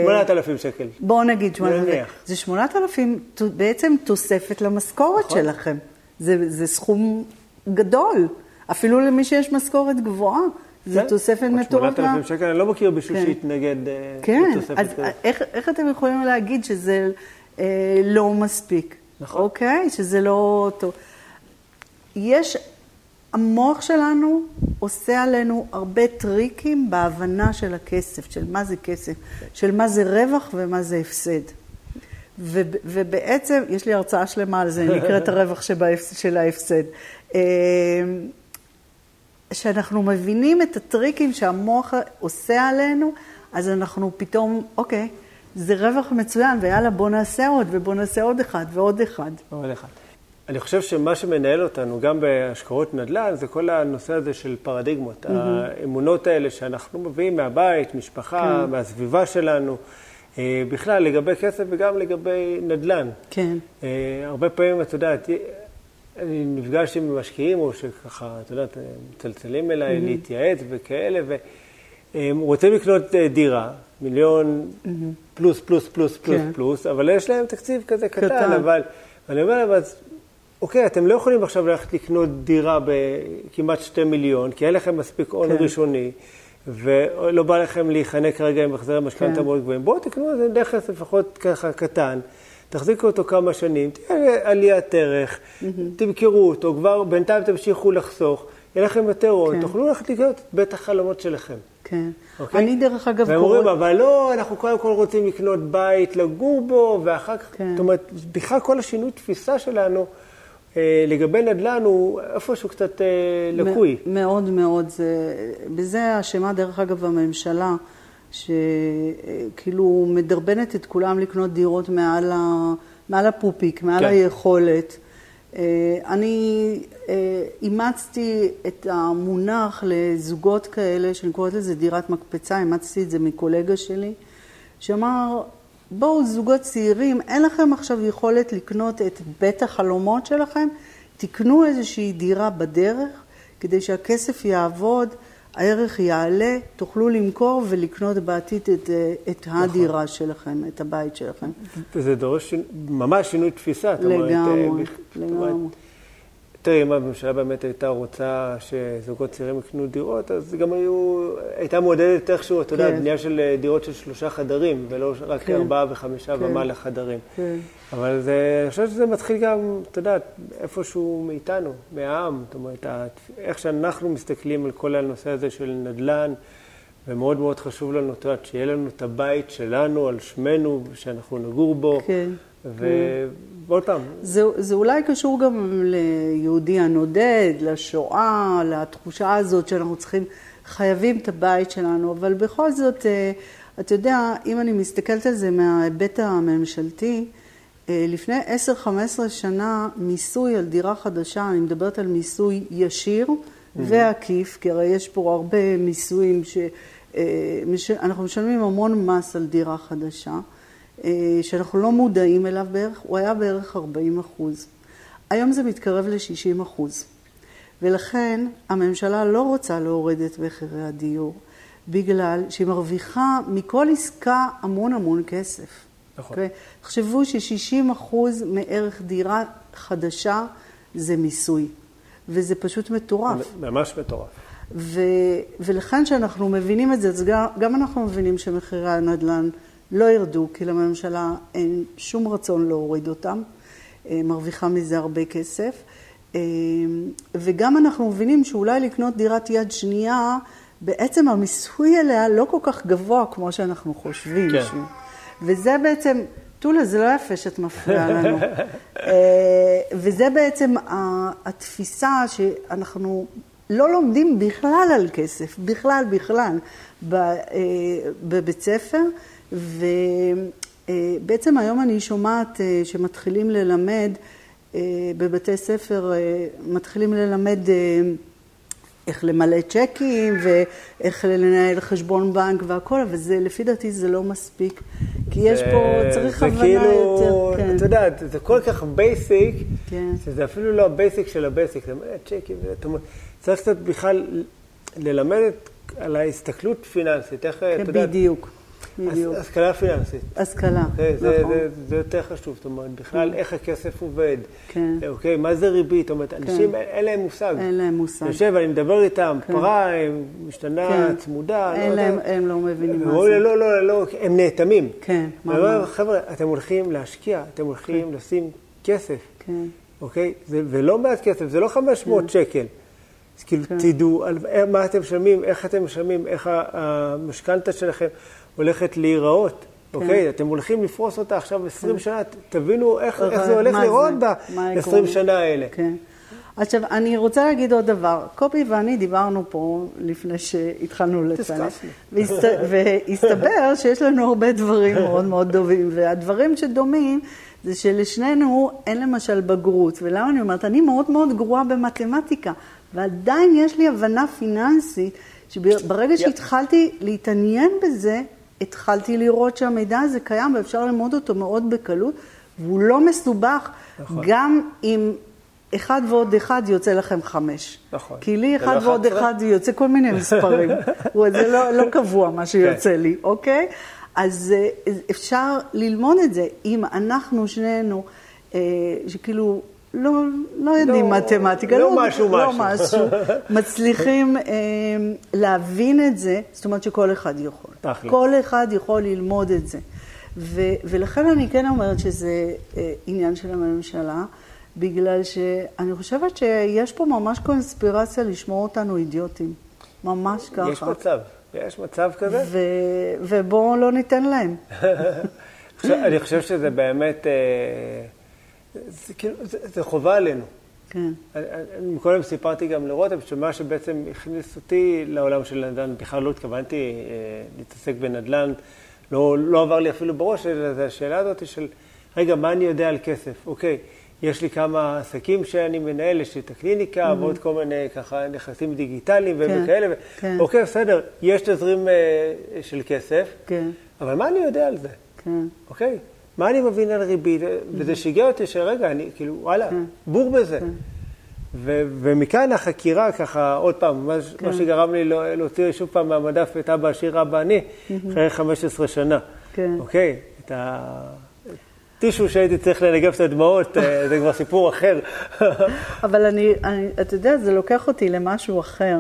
8,000 אה, [laughs] שקל. בואו נגיד 8,000. זה 8,000 בעצם תוספת למשכורת נכון. שלכם. זה, זה סכום גדול, אפילו למי שיש משכורת גבוהה. זה כן? תוספת מטורפה. 8,000 שקל, אני לא מכיר מישהו כן. שהתנגד אה, כן. לתוספת כזאת. כן, אז איך, איך אתם יכולים להגיד שזה אה, לא מספיק? נכון. אוקיי? שזה לא טוב. יש, המוח שלנו עושה עלינו הרבה טריקים בהבנה של הכסף, של מה זה כסף. של מה זה רווח ומה זה הפסד. ו, ובעצם, יש לי הרצאה שלמה על זה, נקראת הרווח של ההפסד. כשאנחנו מבינים את הטריקים שהמוח עושה עלינו, אז אנחנו פתאום, אוקיי, זה רווח מצוין, ויאללה, בוא נעשה עוד, ובוא נעשה עוד אחד ועוד אחד. עוד אחד. אני חושב שמה שמנהל אותנו, גם בהשקעות נדל"ן, זה כל הנושא הזה של פרדיגמות. Mm-hmm. האמונות האלה שאנחנו מביאים מהבית, משפחה, כן. מהסביבה שלנו, אה, בכלל לגבי כסף וגם לגבי נדל"ן. כן. אה, הרבה פעמים, את יודעת, אני נפגש עם משקיעים, או שככה, את יודעת, מצלצלים אליי mm-hmm. להתייעץ וכאלה, והם רוצים לקנות אה, דירה, מיליון mm-hmm. פלוס, פלוס, פלוס, פלוס, כן. פלוס, אבל יש להם תקציב כזה קטן, קטן. אבל אני אומר להם, אז אוקיי, אתם לא יכולים עכשיו ללכת לקנות דירה בכמעט שתי מיליון, כי אין לכם מספיק הון כן. ראשוני. ולא בא לכם להיחנק כרגע עם החזרי המשכנתה כן. מאוד גבוהים. בואו תקנו איזה נכס לפחות ככה קטן, תחזיקו אותו כמה שנים, תהיה עליית ערך, תמכרו אותו, כבר בינתיים תמשיכו לחסוך, יהיה לכם יותר הון, כן. תוכלו ללכת לקנות את בית החלומות שלכם. כן. אוקיי? אני דרך אגב. והם אומרים, אבל לא, אנחנו קודם כל רוצים לקנות בית, לגור בו, ואחר כך, כן. זאת אומרת, בכלל כל השינוי תפיסה שלנו אה, לגבי נדל"ן הוא איפשהו קצת אה, לקוי. מאוד מאוד. זה, בזה אשמה דרך אגב הממשלה, שכאילו מדרבנת את כולם לקנות דירות מעל, ה, מעל הפופיק, מעל כן. היכולת. אה, אני אימצתי את המונח לזוגות כאלה, שאני קוראת לזה דירת מקפצה, אימצתי את זה מקולגה שלי, שאמר, בואו זוגות צעירים, אין לכם עכשיו יכולת לקנות את בית החלומות שלכם, תקנו איזושהי דירה בדרך כדי שהכסף יעבוד, הערך יעלה, תוכלו למכור ולקנות בעתיד את, את נכון. הדירה שלכם, את הבית שלכם. וזה דורש ממש שינוי תפיסה. לגמרי, אומרת, לגמרי. תראי, אם הממשלה באמת הייתה רוצה שזוגות צעירים יקנו דירות, אז גם היו, הייתה מעודדת איכשהו, אתה יודע, כן. בנייה של אה, דירות של שלושה חדרים, ולא רק כן. ארבעה וחמישה כן. ומעלה חדרים. כן. אבל זה, אני חושב שזה מתחיל גם, אתה יודע, איפשהו מאיתנו, מהעם. זאת אומרת, איך שאנחנו מסתכלים על כל הנושא הזה של נדל"ן, ומאוד מאוד חשוב לנו, את יודעת, שיהיה לנו את הבית שלנו, על שמנו, שאנחנו נגור בו. כן. ועוד פעם. זה, זה אולי קשור גם ליהודי הנודד, לשואה, לתחושה הזאת שאנחנו צריכים, חייבים את הבית שלנו, אבל בכל זאת, אה, אתה יודע, אם אני מסתכלת על זה מההיבט הממשלתי, לפני 10-15 שנה מיסוי על דירה חדשה, אני מדברת על מיסוי ישיר mm-hmm. ועקיף, כי הרי יש פה הרבה מיסויים שאנחנו אה, משלמים המון מס על דירה חדשה. אה, שאנחנו לא מודעים אליו בערך, הוא היה בערך 40 אחוז. היום זה מתקרב ל-60 אחוז. ולכן הממשלה לא רוצה להוריד את מחירי הדיור, בגלל שהיא מרוויחה מכל עסקה המון המון כסף. נכון. Okay? אוקיי? תחשבו ש-60 אחוז מערך דירה חדשה זה מיסוי, וזה פשוט מטורף. ממש מטורף. ו- ולכן כשאנחנו מבינים את זה, אז גם, גם אנחנו מבינים שמחירי הנדל"ן לא ירדו, כי לממשלה אין שום רצון להוריד אותם, אה, מרוויחה מזה הרבה כסף. אה, וגם אנחנו מבינים שאולי לקנות דירת יד שנייה, בעצם המיסוי עליה לא כל כך גבוה כמו שאנחנו חושבים. כן. שהוא. וזה בעצם, טולה, זה לא יפה שאת מפריעה לנו. [laughs] אה, וזה בעצם התפיסה שאנחנו לא לומדים בכלל על כסף, בכלל, בכלל, בבית ספר. ובעצם היום אני שומעת אה, שמתחילים ללמד אה, בבתי ספר, אה, מתחילים ללמד איך למלא צ'קים ואיך לנהל חשבון בנק והכל, אבל זה, לפי דעתי זה לא מספיק, כי יש פה, צריך הבנה כאילו, יותר, כן. את יודעת, זה כל כך basic, כן. שזה אפילו לא ה basic של ה basic, למלא צ'קים, צריך קצת בכלל ללמד על ההסתכלות פיננסית, איך, כן, אתה יודע... בדיוק. בדיוק. השכלה פיננסית. השכלה, זה, זה, נכון. זה, יותר חשוב, זאת אומרת, בכלל איך הכסף עובד. כן. אוקיי, מה זה ריבית? זאת אומרת, אנשים כן. אין להם מושג. אין להם מושג. יושב, אני מדבר איתם, כן. פרה, משתנה, כן. צמודה. אין לא להם, יודע. הם לא מבינים מה זה. לא, לא, לא, הם נאטמים. כן, ממש. חבר'ה, אתם הולכים להשקיע, אתם הולכים כן. לשים כסף. כן. אוקיי? זה, ולא מעט כסף, זה לא 500 כן. שקל. אז כאילו, כן. תדעו מה אתם משלמים, איך אתם משלמים, איך המשכנתה שלכם. הולכת להיראות. כן. אוקיי? אתם הולכים לפרוס אותה עכשיו 20 כן. שנה, תבינו איך, איך זה הולך להיראות ב-20 שנה האלה. כן. עכשיו, אני רוצה להגיד עוד דבר. קובי ואני דיברנו פה לפני שהתחלנו לצלם. [laughs] והסתבר שיש לנו הרבה דברים [laughs] מאוד מאוד דומים. והדברים שדומים זה שלשנינו אין למשל בגרות. ולמה אני אומרת? אני מאוד מאוד גרועה במתמטיקה, ועדיין יש לי הבנה פיננסית, שברגע שהתחלתי להתעניין בזה, התחלתי לראות שהמידע הזה קיים ואפשר ללמוד אותו מאוד בקלות, והוא לא מסובך, נכון. גם אם אחד ועוד אחד יוצא לכם חמש. נכון. כי לי אחד ועוד אחד יוצא כל מיני מספרים. [laughs] זה לא, לא קבוע מה שיוצא כן. לי, אוקיי? אז אה, אפשר ללמוד את זה. אם אנחנו שנינו, אה, שכאילו לא, לא יודעים לא, מתמטיקה, לא, לא משהו לא משהו, משהו [laughs] מצליחים אה, להבין את זה, זאת אומרת שכל אחד יכול. תכל'ס. כל אחד יכול ללמוד את זה. ו- ולכן אני כן אומרת שזה אה, עניין של הממשלה, בגלל שאני חושבת שיש פה ממש קונספירציה לשמור אותנו אידיוטים. ממש ככה. יש מצב, יש מצב כזה. ו- ובואו לא ניתן להם. [laughs] אני חושב שזה באמת, אה, זה, כאילו, זה, זה חובה עלינו. כן. קודם סיפרתי גם לרותם, שמה שבעצם הכניס אותי לעולם של נדל"ן, בכלל לא התכוונתי אה, להתעסק בנדל"ן, לא, לא עבר לי אפילו בראש, אלא זו השאלה הזאת של, רגע, מה אני יודע על כסף? אוקיי, יש לי כמה עסקים שאני מנהל, יש לי את הקליניקה, mm-hmm. ועוד כל מיני ככה נכסים דיגיטליים כן, וכאלה. כן. אוקיי, בסדר, יש תזרים אה, של כסף, כן. אבל מה אני יודע על זה? כן. אוקיי? מה אני מבין על ריבית? וזה שיגע אותי שרגע, אני כאילו, וואלה, כן. בור בזה. כן. ו- ומכאן החקירה, ככה, עוד פעם, מה, כן. מה שגרם לי לא, להוציא שוב פעם מהמדף את אבא עשיר אבא אני, אחרי 15 שנה. כן. אוקיי? את הטישו שהייתי צריך לנגב את הדמעות, אה, זה כבר סיפור אחר. אבל אני, אני, אתה יודע, זה לוקח אותי למשהו אחר.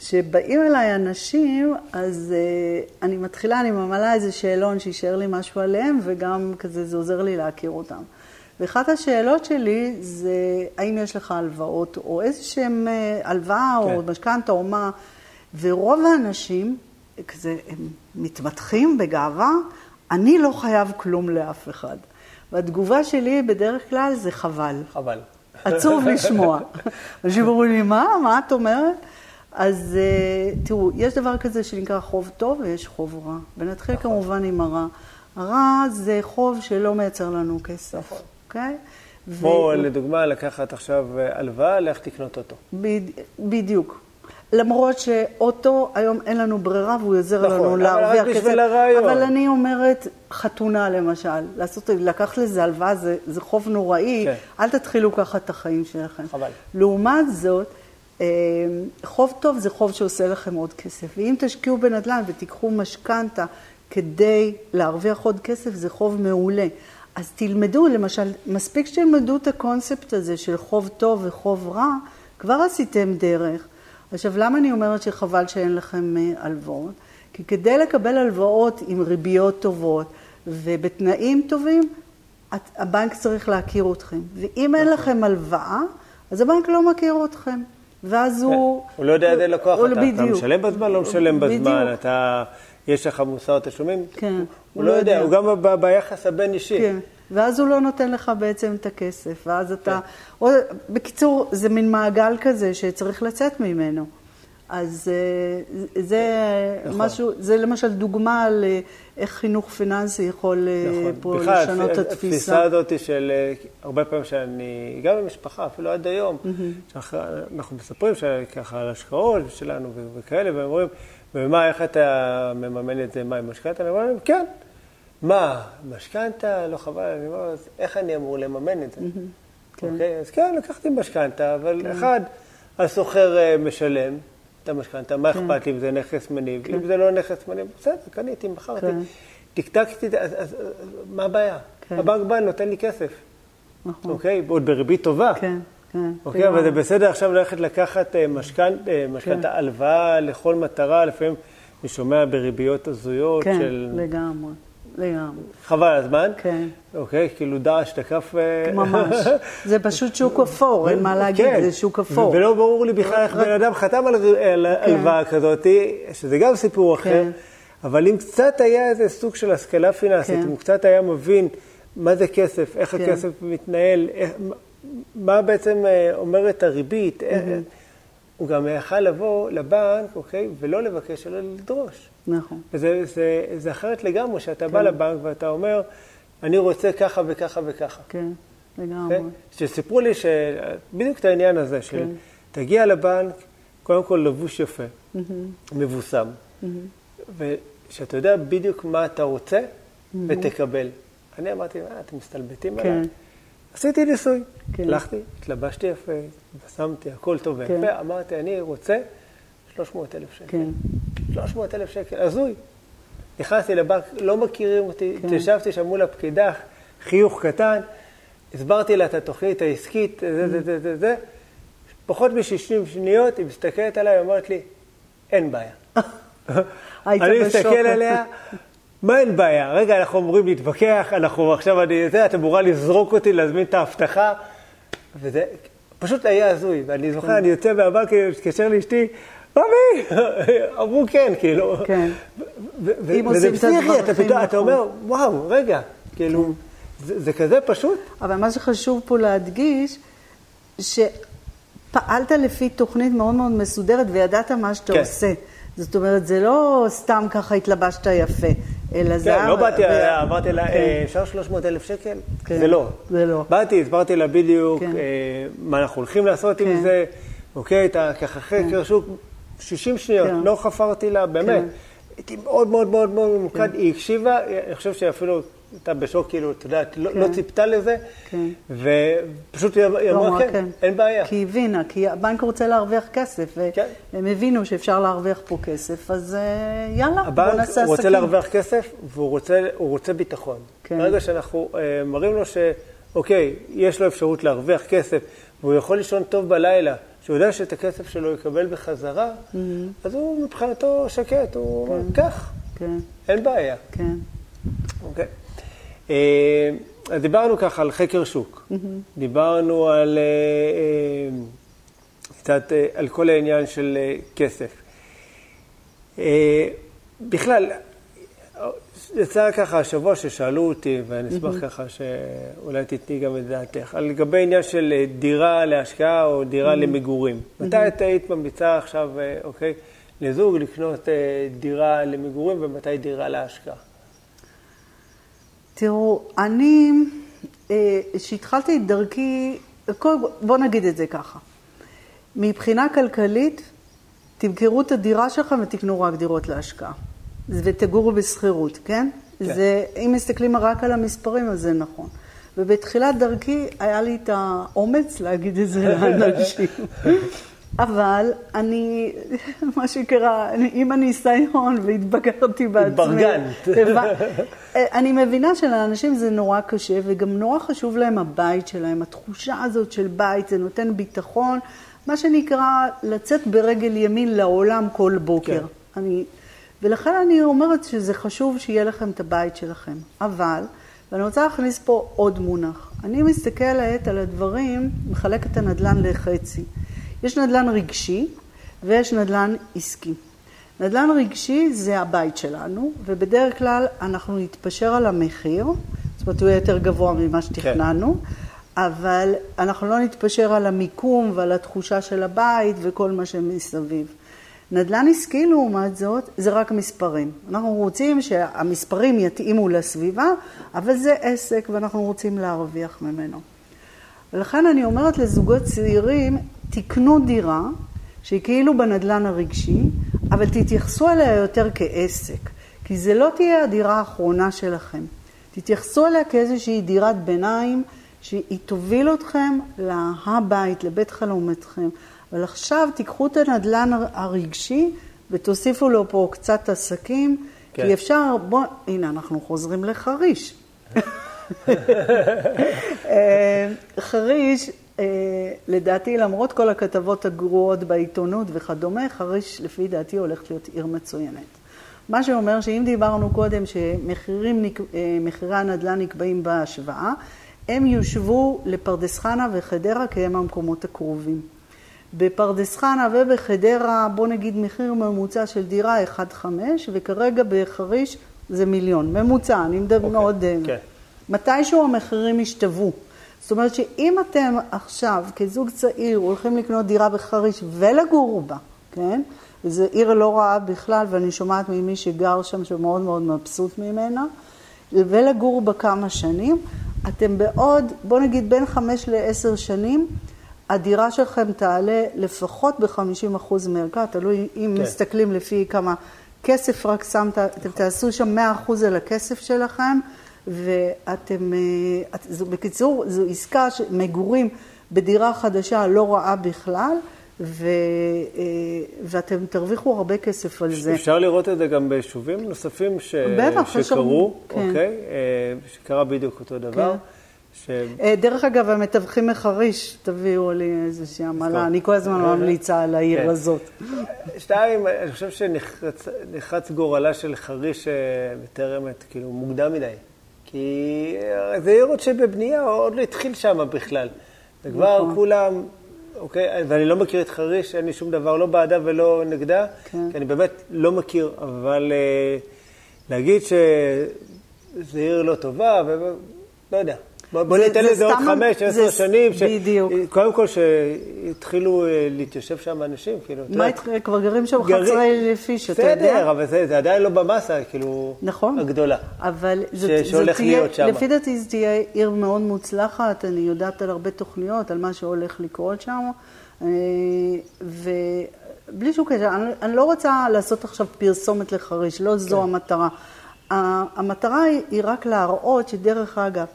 כשבאים אליי אנשים, אז uh, אני מתחילה, אני ממלאה איזה שאלון שישאר לי משהו עליהם, וגם כזה זה עוזר לי להכיר אותם. ואחת השאלות שלי זה, האם יש לך הלוואות, או איזשהם uh, הלוואה, כן. או משכנתה, או מה, ורוב האנשים, כזה, הם מתמתחים בגאווה, אני לא חייב כלום לאף אחד. והתגובה שלי בדרך כלל זה חבל. חבל. עצוב לשמוע. [laughs] אנשים אומרים לי, מה? מה את אומרת? אז אה, תראו, יש דבר כזה שנקרא חוב טוב ויש חוב רע. ונתחיל נכון. כמובן עם הרע. הרע זה חוב שלא מייצר לנו כסף, נכון. אוקיי? כמו ו... לדוגמה לקחת עכשיו אה, הלוואה, לך תקנות אוטו. בד... בדיוק. למרות שאוטו, היום אין לנו ברירה והוא עוזר נכון, לנו להרוויח כסף. בשביל הרעיון. אבל אני אומרת, חתונה למשל, לעשות, לקחת לזה הלוואה זה, זה חוב נוראי, כן. אל תתחילו ככה את החיים שלכם. חבל. לעומת זאת, חוב טוב זה חוב שעושה לכם עוד כסף. ואם תשקיעו בנדל"ן ותיקחו משכנתה כדי להרוויח עוד כסף, זה חוב מעולה. אז תלמדו, למשל, מספיק שתלמדו את הקונספט הזה של חוב טוב וחוב רע, כבר עשיתם דרך. עכשיו, למה אני אומרת שחבל שאין לכם אה, הלוואות? כי כדי לקבל הלוואות עם ריביות טובות ובתנאים טובים, הבנק צריך להכיר אתכם. ואם אין נכון. לכם הלוואה, אז הבנק לא מכיר אתכם. ואז הוא... הוא לא יודע איזה לקוח אתה. אתה משלם בזמן, לא משלם בזמן, אתה... יש לך מוסר תשלומים? כן. הוא לא יודע, הוא גם ביחס הבין-אישי. כן. ואז הוא לא נותן לך בעצם את הכסף, ואז אתה... כן. בקיצור, זה מין מעגל כזה שצריך לצאת ממנו. אז אה, זה נכון. משהו, זה למשל דוגמה על אה, איך חינוך פיננסי יכול אה, נכון. פה בכלל, לשנות את התפיסה. התפיסה הזאת של הרבה פעמים שאני, גם במשפחה, אפילו עד היום, mm-hmm. אנחנו מספרים ככה על השקעות שלנו וכאלה, ואומרים, ומה, איך אתה מממן את זה, מה, עם משכנתה? אני אומר להם, כן. מה, משכנתה? לא חבל, אני אומר, איך אני אמור לממן את זה? Mm-hmm. כן. אוקיי? אז כן, לקחתי משכנתה, אבל כן. אחד, הסוחר משלם. את המשכנתה, מה כן. אכפת לי אם זה נכס מניב? כן. אם זה לא נכס מניב, בסדר, קניתי, מכרתי. טקטקתי, כן. אז מה הבעיה? הבנק בא, נותן לי כסף. נכון. אוקיי? עוד בריבית טובה. כן. כן. אוקיי, אבל זה בסדר עכשיו ללכת לקחת אה, משכנתה, הלוואה לכל מטרה, לפעמים אני שומע בריביות הזויות של... כן, לגמרי. לגמרי. חבל הזמן? כן. אוקיי, כאילו דעש תקף... אה, ממש. [laughs] זה פשוט שוק אפור, אין מה להגיד, כן. זה שוק אפור. ולא ברור לי בכלל איך בן אדם חתם על כן. הלוואה כזאת, שזה גם סיפור אחר, כן. אבל אם קצת היה איזה סוג של השכלה פיננסית, אם קצת היה מבין מה זה כסף, איך הכסף מתנהל, מה בעצם אה, אומרת הריבית, הוא גם יכל לבוא לבנק, אוקיי, ולא לבקש, אלא לדרוש. נכון. וזה זה, זה אחרת לגמרי, שאתה כן. בא לבנק ואתה אומר, אני רוצה ככה וככה וככה. כן, לגמרי. כן? שסיפרו לי ש... בדיוק את העניין הזה, של כן. תגיע לבנק, קודם כל לבוש יפה, mm-hmm. מבוסם, mm-hmm. ושאתה יודע בדיוק מה אתה רוצה, mm-hmm. ותקבל. אני אמרתי, אה, אתם מסתלבטים כן. עליי? עשיתי ניסוי. כן. הלכתי, התלבשתי יפה, שמתי, הכל טוב ויפה, כן. אמרתי, אני רוצה 300 אלף שקל. כן. 300 אלף שקל, הזוי. נכנסתי לבנק, לא מכירים אותי, כן. ישבתי שם מול הפקידה, חיוך קטן, הסברתי לה את התוכנית העסקית, זה, זה, זה, זה, זה. פחות מ-60 שניות, היא מסתכלת עליי, אומרת לי, אין בעיה. [laughs] אני מסתכל עליה, מה אין בעיה? רגע, אנחנו אמורים להתווכח, אנחנו עכשיו, אני יודע, את אמורה לזרוק אותי, להזמין את ההבטחה, וזה פשוט היה הזוי. ואני זוכר, אני יוצא מהבנק, מתקשר לאשתי, ממי, [laughs] אמרו כן, כאילו. כן. וזה פסיכי, אתה פתאום, אתה אומר, וואו, רגע, כאילו, זה כזה פשוט. אבל מה שחשוב פה להדגיש, שפעלת לפי תוכנית מאוד מאוד מסודרת וידעת מה שאתה כן. עושה. זאת אומרת, זה לא סתם ככה התלבשת יפה, אלא זה... כן, לא באתי, אמרתי לה, כן. אפשר 300 אלף שקל? כן, זה לא. זה לא. באתי, הסברתי לה בדיוק כן. מה אנחנו הולכים לעשות. עם זה, אוקיי, אתה ככה חקר שוק, 60 שניות. לא חפרתי לה, באמת. הייתי מאוד מאוד מאוד מאוד ממוקד. היא הקשיבה, אני חושב שאפילו הייתה בשוק, כאילו, את יודעת, לא, לא כן. לא ציפתה לזה, כן. ופשוט היא לא אמרה, כן, כן, אין בעיה. כי היא הבינה, כי הבנק רוצה להרוויח כסף, והם כן. הבינו שאפשר להרוויח פה כסף, אז אה, יאללה, בוא נעשה עסקים. הבנק רוצה להרוויח כסף, והוא רוצה, רוצה ביטחון. כן. ברגע שאנחנו אה, מראים לו שאוקיי, יש לו אפשרות להרוויח כסף, והוא יכול לישון טוב בלילה, שהוא יודע שאת הכסף שלו יקבל בחזרה, mm-hmm. אז הוא מבחינתו שקט, הוא אומר, כן. קח, כן. אין בעיה. כן. אוקיי. אה, אז דיברנו ככה על חקר שוק, mm-hmm. דיברנו על אה, אה, קצת על כל העניין של כסף. בכלל, יצא ככה השבוע ששאלו אותי, ואני אשמח mm-hmm. ככה שאולי תתני גם את דעתך, על לגבי עניין של דירה להשקעה או דירה mm-hmm. למגורים. מתי את היית ממליצה עכשיו, אוקיי, לזוג לקנות דירה למגורים ומתי דירה להשקעה? תראו, אני, כשהתחלתי אה, את דרכי, בואו נגיד את זה ככה. מבחינה כלכלית, תמכרו את הדירה שלכם ותקנו רק דירות להשקעה. ותגורו בשכירות, כן? כן. זה, אם מסתכלים רק על המספרים, אז זה נכון. ובתחילת דרכי היה לי את האומץ להגיד את זה [laughs] לאנשים. אבל אני, [laughs] מה שקרה, עם הניסיון והתבגרתי בעצמי. התברגנת. [laughs] אני מבינה שלאנשים זה נורא קשה, וגם נורא חשוב להם הבית שלהם. התחושה הזאת של בית, זה נותן ביטחון, מה שנקרא לצאת ברגל ימין לעולם כל בוקר. כן. אני, ולכן אני אומרת שזה חשוב שיהיה לכם את הבית שלכם. אבל, ואני רוצה להכניס פה עוד מונח. אני מסתכלת על הדברים, מחלקת הנדל"ן לחצי. יש נדל"ן רגשי ויש נדל"ן עסקי. נדל"ן רגשי זה הבית שלנו, ובדרך כלל אנחנו נתפשר על המחיר, זאת אומרת הוא יהיה יותר גבוה ממה שתכננו, כן. אבל אנחנו לא נתפשר על המיקום ועל התחושה של הבית וכל מה שמסביב. נדל"ן עסקי לעומת זאת, זה רק מספרים. אנחנו רוצים שהמספרים יתאימו לסביבה, אבל זה עסק ואנחנו רוצים להרוויח ממנו. ולכן אני אומרת לזוגות צעירים, תקנו דירה שהיא כאילו בנדלן הרגשי, אבל תתייחסו אליה יותר כעסק, כי זה לא תהיה הדירה האחרונה שלכם. תתייחסו אליה כאיזושהי דירת ביניים, שהיא תוביל אתכם להבית, לבית חלומתכם. אבל עכשיו תיקחו את הנדלן הרגשי ותוסיפו לו פה קצת עסקים, כן. כי אפשר, בוא, הנה אנחנו חוזרים לחריש. [laughs] אה, חריש לדעתי, למרות כל הכתבות הגרועות בעיתונות וכדומה, חריש לפי דעתי הולכת להיות עיר מצוינת. מה שאומר שאם דיברנו קודם שמחירי אה, הנדל"ן נקבעים בהשוואה, הם יושבו לפרדס חנה וחדרה כי הם המקומות הקרובים. בפרדס חנה ובחדרה, בוא נגיד מחיר ממוצע של דירה 1.5, וכרגע בחריש זה מיליון. ממוצע, אני מדבר okay, אוקיי, מאוד... Okay. כן. מתישהו המחירים ישתוו. זאת אומרת שאם אתם עכשיו, כזוג צעיר, הולכים לקנות דירה בחריש ולגור בה, כן? וזו עיר לא רעה בכלל, ואני שומעת ממי שגר שם שמאוד מאוד מבסוט ממנה, ולגור בה כמה שנים, אתם בעוד, בוא נגיד בין חמש לעשר שנים, הדירה שלכם תעלה לפחות ב-50% מערכה, תלוי אם כן. מסתכלים לפי כמה כסף רק שמת, אתם תעשו שם 100% על הכסף שלכם. ואתם, אה, זו, בקיצור, זו עסקה מגורים בדירה חדשה לא רעה בכלל, ו, אה, ואתם תרוויחו הרבה כסף על זה. אפשר לראות את זה גם ביישובים נוספים ש... בטח, שקרו, כן. אוקיי? אה, שקרה בדיוק אותו דבר. כן. ש... דרך אגב, המתווכים מחריש, תביאו לי איזושהי עמלה. אני כל הזמן ממליצה על העיר כן. הזאת. שתיים, אני חושב שנחרץ גורלה של חריש עת, כאילו, מוקדם מדי. כי אה, זה עיר עוד שבבנייה, עוד לא התחיל שם בכלל. וכבר נכון. כולם, אוקיי, ואני לא מכיר את חריש, אין לי שום דבר, לא בעדה ולא נגדה, כן. כי אני באמת לא מכיר, אבל אה, להגיד שזו עיר לא טובה, ולא יודע. בוא, זה- ניתן זה לזה עוד חמש, זה עשר שנים. ש- בדיוק. קודם כל שהתחילו אה, להתיישב שם אנשים, כאילו, מה איתך? כבר גרים שם גרים- 11 פיש, אתה יודע? בסדר, אבל זה, זה עדיין לא במסה, כאילו, נכון. הגדולה. אבל זאת, ש- שהולך זאת תהיה. לפי דעתי זו תהיה עיר מאוד מוצלחת, אני יודעת על הרבה תוכניות, על מה שהולך לקרות שם, אה, ובלי שום קשר, אני, אני לא רוצה לעשות עכשיו פרסומת לחריש, לא זו כן. המטרה. המטרה היא, היא רק להראות שדרך אגב,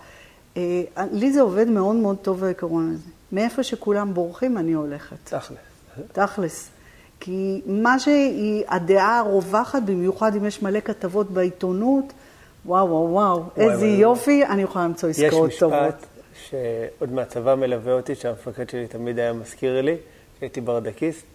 לי זה עובד מאוד מאוד טוב העיקרון הזה. מאיפה שכולם בורחים, אני הולכת. תכל'ס. תכלס. כי מה שהיא הדעה הרווחת, במיוחד אם יש מלא כתבות בעיתונות, וואו, וואו, וואו, איזה. יופי, אני יכולה למצוא יש עסקאות טובות. משפט שעוד מהצבא מלווה אותי, שהמפקד שלי תמיד היה מזכיר לי, כשהייתי ברדקיסט,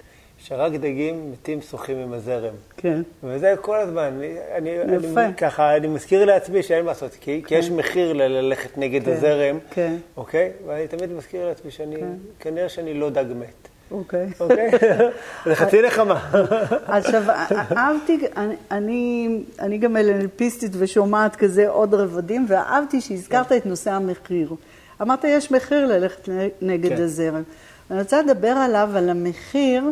שרק דגים מתים שוחים עם הזרם. כן. וזה כל הזמן, אני, יפה. אני, ככה, אני מזכיר לעצמי שאין מה לעשות, כי, כי יש מחיר ל- ללכת נגד כן, הזרם, כן. אוקיי? ואני תמיד מזכיר לעצמי שאני, כנראה שאני לא דג מת, אוקיי. אוקיי? [laughs] זה חצי נחמה. [laughs] עכשיו, אהבתי, אני, אני, אני גם אלנפיסטית ושומעת כזה עוד רבדים, ואהבתי שהזכרת את נושא המחיר. אמרת, יש מחיר ללכת נגד כן. הזרם. אני רוצה לדבר עליו, על המחיר,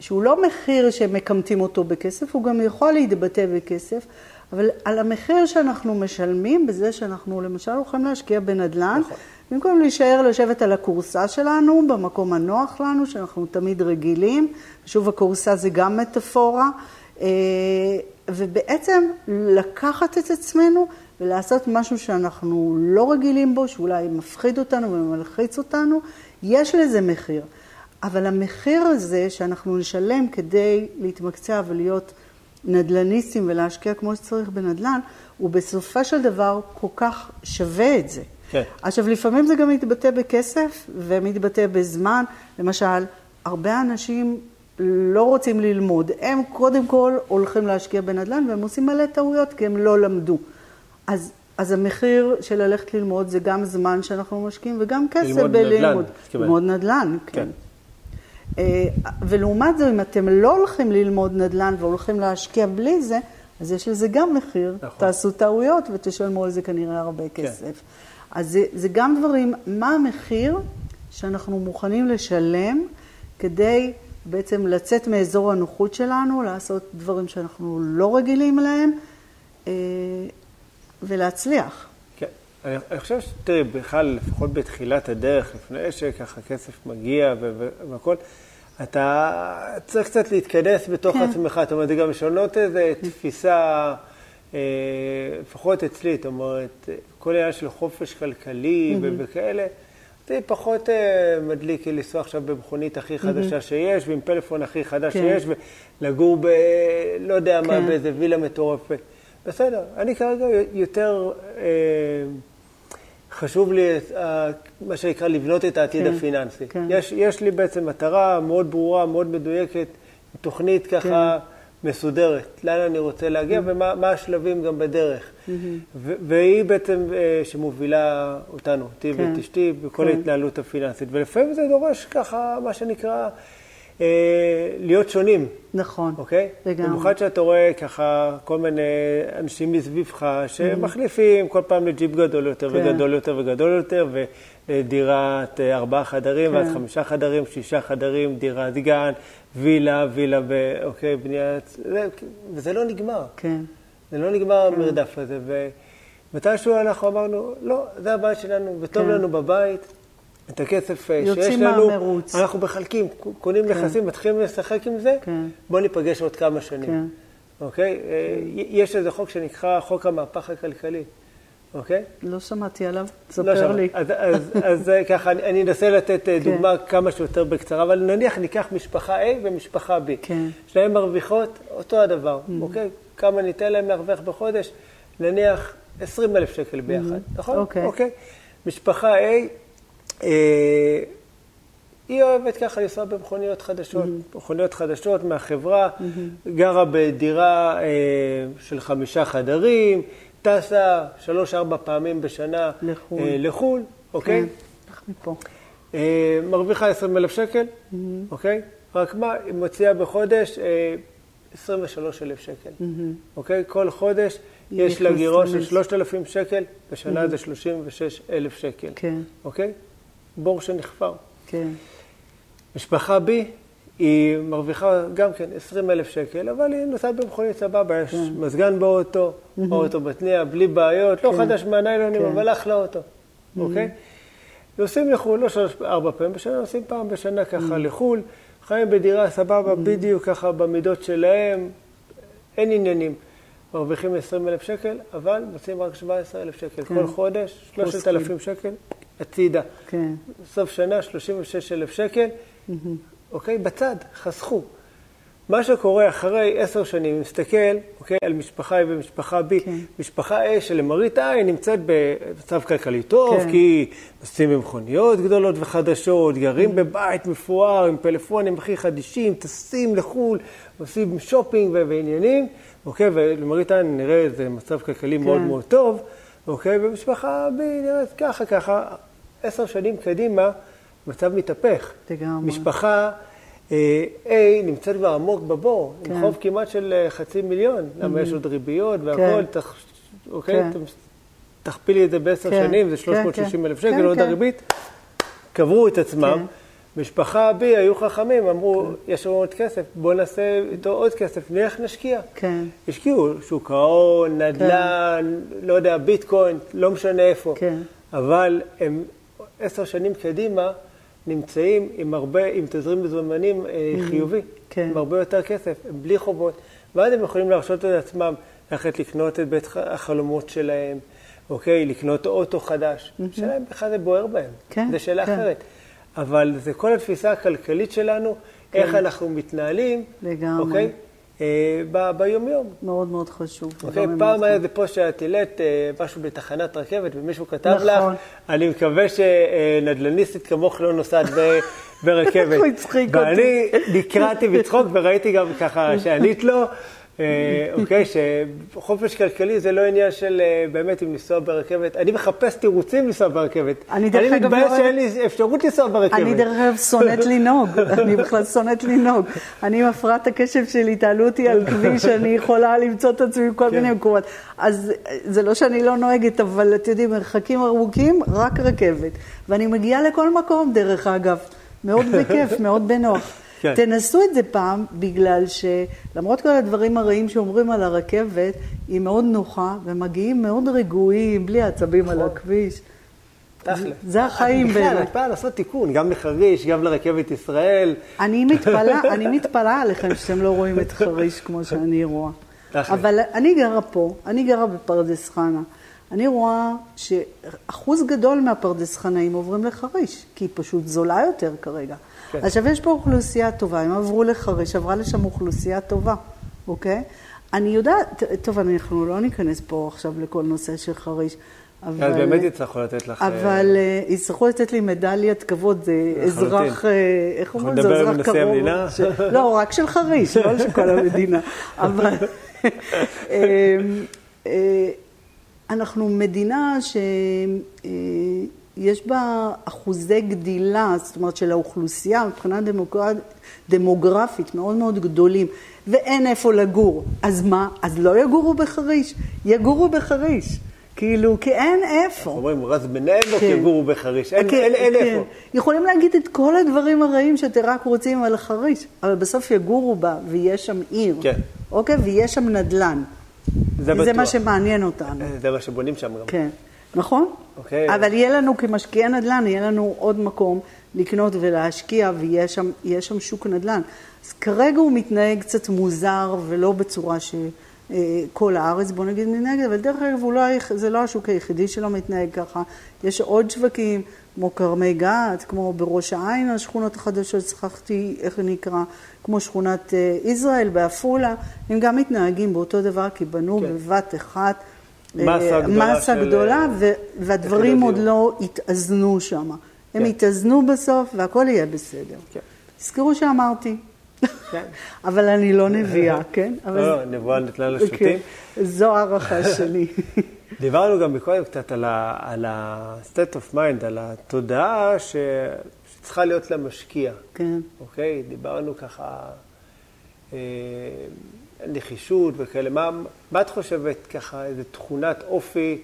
שהוא לא מחיר שמקמטים אותו בכסף, הוא גם יכול להתבטא בכסף, אבל על המחיר שאנחנו משלמים בזה שאנחנו למשל הולכים להשקיע בנדל"ן, נכון. במקום להישאר לשבת על הכורסה שלנו, במקום הנוח לנו, שאנחנו תמיד רגילים, שוב, הכורסה זה גם מטאפורה, אה, ובעצם לקחת את עצמנו ולעשות משהו שאנחנו לא רגילים בו, שאולי מפחיד אותנו ומלחיץ אותנו, יש לזה מחיר. אבל המחיר הזה שאנחנו נשלם כדי להתמקצע ולהיות נדל"ניסטים ולהשקיע כמו שצריך בנדל"ן, הוא בסופו של דבר כל כך שווה את זה. כן. עכשיו, לפעמים זה גם מתבטא בכסף ומתבטא בזמן. למשל, הרבה אנשים לא רוצים ללמוד. הם קודם כל הולכים להשקיע בנדל"ן והם עושים מלא טעויות כי הם לא למדו. אז, אז המחיר של ללכת ללמוד זה גם זמן שאנחנו משקיעים וגם כסף ללמוד בלימוד. נדל"ן, מתכוון. ללמוד נדל"ן, כן. כן. אה, ולעומת זאת, אם אתם לא הולכים ללמוד נדל"ן והולכים להשקיע בלי זה, אז יש לזה גם מחיר. נכון. תעשו טעויות ותשלמו על זה כנראה הרבה כסף. אז זה, זה גם דברים, מה המחיר שאנחנו מוכנים לשלם כדי בעצם לצאת מאזור הנוחות שלנו, לעשות דברים שאנחנו לא רגילים להם, אה, ולהצליח. כן. אני, אני חושב שתראי, בכלל, לפחות בתחילת הדרך, לפני שככה כסף מגיע ו- ו- והכל, אתה צריך קצת להתכנס בתוך כן. עצמך, זאת אומרת, זה גם לשנות איזו תפיסה, אה, לפחות אצלי, זאת אומרת, כל העניין של חופש כלכלי וכאלה, זה פחות אה, מדליק לי לנסוע עכשיו במכונית הכי חדשה שיש, ועם פלאפון הכי חדש כן. שיש, ולגור ב... לא יודע מה, כן. באיזה וילה מטורפת. בסדר, אני כרגע יותר אה, חשוב לי אה, מה שנקרא לבנות את העתיד כן, הפיננסי. כן. יש, יש לי בעצם מטרה מאוד ברורה, מאוד מדויקת, תוכנית ככה מסודרת, לאן אני רוצה להגיע ומה מה השלבים גם בדרך. ו- והיא בעצם אה, שמובילה אותנו, אותי כן, ואת אשתי, בכל כן. ההתנהלות הפיננסית. ולפעמים זה דורש ככה, מה שנקרא, אה, להיות שונים. נכון. אוקיי? לגמרי. במיוחד שאתה רואה ככה כל מיני אנשים מסביבך שמחליפים כל פעם לג'יפ גדול יותר כן. וגדול יותר וגדול יותר, ודירת אה, ארבעה חדרים כן. ואז חמישה חדרים, שישה חדרים, דירת גן, וילה, וילה, ב- אוקיי, בניית... זה- וזה לא נגמר. כן. זה לא נגמר המרדף הזה. ומתישהו אנחנו אמרנו, לא, זה הבית שלנו, וטוב כן. לנו בבית. את הכסף אה, שיש לנו, מהמרוץ. אנחנו מחלקים, קונים נכסים, מתחילים לשחק עם זה, כן. בואו ניפגש עוד כמה שנים. כן. אוקיי? אה, יש איזה חוק שנקרא חוק המהפך הכלכלי, אוקיי? לא שמעתי עליו, לא תספר שמעת. לי. אז, אז, אז אה, [laughs] ככה, אני, אני אנסה לתת כן. דוגמה כמה שיותר בקצרה, אבל נניח ניקח משפחה A ומשפחה B. כן. שניהם מרוויחות אותו הדבר, אוקיי? כמה ניתן להם להרוויח בחודש? נניח 20 אלף שקל ביחד, נכון? אוקיי. אוקיי. משפחה A, היא אוהבת ככה לנסוע במכוניות חדשות, mm-hmm. מכוניות חדשות מהחברה, mm-hmm. גרה בדירה אה, של חמישה חדרים, טסה שלוש-ארבע פעמים בשנה לחו"ל, אה, לחו"ל אוקיי? כן, מפה. אה, מרוויחה 20 אלף שקל, mm-hmm. אוקיי? רק מה, היא מוציאה בחודש אה, 23 אלף שקל, mm-hmm. אוקיי? כל חודש יש לה גירעון של 3,000 שקל, בשנה mm-hmm. זה 36 אלף שקל, כן. אוקיי? בור שנחפר. כן. משפחה B, היא מרוויחה גם כן 20 אלף שקל, אבל היא נוסעת במכונית סבבה, יש כן. מזגן באוטו, mm-hmm. האוטו מתניע, בלי בעיות, לא כן. לא חדש מהניילונים, כן. אבל אחלה אוטו, mm-hmm. אוקיי? נוסעים לחו"ל, לא שלוש, ארבע פעמים בשנה, נוסעים פעם בשנה ככה mm-hmm. לחו"ל, חיים בדירה סבבה, mm-hmm. בדיוק ככה במידות שלהם, אין עניינים. מרוויחים 20 אלף שקל, אבל מוצאים רק 17 אלף שקל. כן. כל חודש, 3,000 שקל, הצידה. כן. סוף שנה, 36 אלף שקל. Mm-hmm. אוקיי? בצד, חסכו. מה שקורה אחרי עשר שנים, מסתכל, אוקיי, על משפחה A ומשפחה B. כן. משפחה A שלמראית עין נמצאת במצב כלכלי טוב, כן. כי נוסעים במכוניות גדולות וחדשות, גרים mm. בבית מפואר, עם פלאפונים הכי חדישים, טסים לחו"ל, עושים שופינג ועניינים, אוקיי, ולמראית עין נראה איזה מצב כלכלי כן. מאוד מאוד טוב, אוקיי, ומשפחה B נראית ככה ככה, עשר שנים קדימה. מצב מתהפך. לגמרי. משפחה אה, A נמצאת כבר עמוק בבור, כן. עם חוב כמעט של אה, חצי מיליון, למה יש mm-hmm. עוד ריביות והכול, כן. תח, אוקיי? כן. תכפילי את זה בעשר כן. שנים, זה 360 כן, כן. אלף שקל, כן, עוד כן. הריבית. קברו את עצמם. כן. משפחה B היו חכמים, אמרו, כן. יש לנו עוד כסף, בואו נעשה איתו עוד כסף, נלך נשקיע. כן. השקיעו שוק ההון, נדל"ן, כן. לא יודע, ביטקוין, לא משנה איפה. כן. אבל הם עשר שנים קדימה, נמצאים עם הרבה, עם תזרים מזומנים אה, mm-hmm. חיובי, כן. עם הרבה יותר כסף, בלי חובות, ואז הם יכולים להרשות את עצמם ללכת לקנות את בית החלומות שלהם, אוקיי? לקנות אוטו חדש. Mm-hmm. השאלה אם בכלל זה בוער בהם, כן, זו שאלה כן. אחרת. אבל זה כל התפיסה הכלכלית שלנו, כן. איך אנחנו מתנהלים, לגמרי. אוקיי? אה, ביומיום. מאוד מאוד חשוב. אוקיי, פעם היה איזה פוסט שאת העלית אה, משהו בתחנת רכבת, ומישהו כתב נכון. לך, אני מקווה שנדל"ניסטית כמוך לא נוסעת [laughs] ברכבת. הוא הצחיק אותי. ואני נקרעתי בצחוק וראיתי גם ככה [laughs] שענית לו. אה, אוקיי, שחופש כלכלי זה לא עניין של אה, באמת אם לנסוע ברכבת. אני מחפש תירוצים לנסוע ברכבת. אני דרך אגב... אני מתבייש לא שאין לי אפשרות לנסוע ברכבת. אני דרך אגב שונאת [laughs] לנהוג, אני בכלל שונאת לנהוג. אני עם הפרעת הקשב שלי, תעלו אותי על [laughs] כביש, אני יכולה למצוא את עצמי בכל כן. מיני מקומות. אז זה לא שאני לא נוהגת, אבל אתם יודעים, מרחקים ארוכים, רק רכבת. ואני מגיעה לכל מקום, דרך אגב. מאוד בכיף, מאוד בנוח. כן. תנסו את זה פעם, בגלל שלמרות כל הדברים הרעים שאומרים על הרכבת, היא מאוד נוחה, ומגיעים מאוד רגועים, בלי עצבים על נכון. הכביש. זה החיים באמת. בכלל, את באה לעשות תיקון, גם לחריש, גם לרכבת ישראל. אני מתפלאה, [laughs] אני מתפלאה עליכם שאתם לא רואים את חריש כמו שאני רואה. אבל אני גרה פה, אני גרה בפרדס חנה. אני רואה שאחוז גדול מהפרדס חנאים עוברים לחריש, כי היא פשוט זולה יותר כרגע. כן. עכשיו, יש פה אוכלוסייה טובה, הם עברו לחריש, עברה לשם אוכלוסייה טובה, אוקיי? אני יודעת, טוב, אנחנו לא ניכנס פה עכשיו לכל נושא של חריש, אבל... אז באמת יצטרכו לתת לך... אבל אה, יצטרכו לתת לי מדליית כבוד, זה אזרח, אה, איך אומרים? זה אזרח קרוב. נדבר עם נשיא המדינה? לא, רק של חריש, לא של כל המדינה. [laughs] אבל אה, אנחנו מדינה ש... יש בה אחוזי גדילה, זאת אומרת של האוכלוסייה מבחינה דמוגרפ... דמוגרפית מאוד מאוד גדולים, ואין איפה לגור. אז מה? אז לא יגורו בחריש, יגורו בחריש. כאילו, כי אין איפה. אומרים, רז עמק כן. יגורו בחריש, אין, כן, אין, אין כן. איפה. יכולים להגיד את כל הדברים הרעים שאתם רק רוצים על חריש, אבל בסוף יגורו בה, ויש שם עיר. כן. אוקיי? ויש שם נדל"ן. זה בטוח. זה מה שמעניין אותנו. זה מה שבונים שם גם. כן. נכון? אוקיי. אבל יהיה לנו כמשקיעי נדל"ן, יהיה לנו עוד מקום לקנות ולהשקיע, ויהיה שם, שם שוק נדל"ן. אז כרגע הוא מתנהג קצת מוזר ולא בצורה שכל הארץ, בוא נגיד, מנגד, אבל דרך אגב, לא, זה לא השוק היחידי שלא מתנהג ככה. יש עוד שווקים, כמו כרמי גת, כמו בראש העין, השכונות החדשות, שכחתי איך זה נקרא, כמו שכונת ישראל בעפולה, הם גם מתנהגים באותו דבר, כי בנו כן. בבת אחת. מסה גדולה מסה של, גדולה, אה, ו- והדברים יחידות עוד דיור. לא התאזנו שם. הם כן. יתאזנו בסוף והכל יהיה בסדר. כן. תזכרו שאמרתי. כן. [laughs] אבל אני לא נביאה, [laughs] כן? אבל לא, זה- לא, נבואה ניתנה כן, לשוטים. זו הערכה [laughs] שלי. דיברנו גם מקודם קצת על ה-state of mind, על התודעה ש- שצריכה להיות למשקיע, כן. אוקיי? דיברנו ככה, אה, נחישות וכאלה. מה, מה את חושבת ככה, איזו תכונת אופי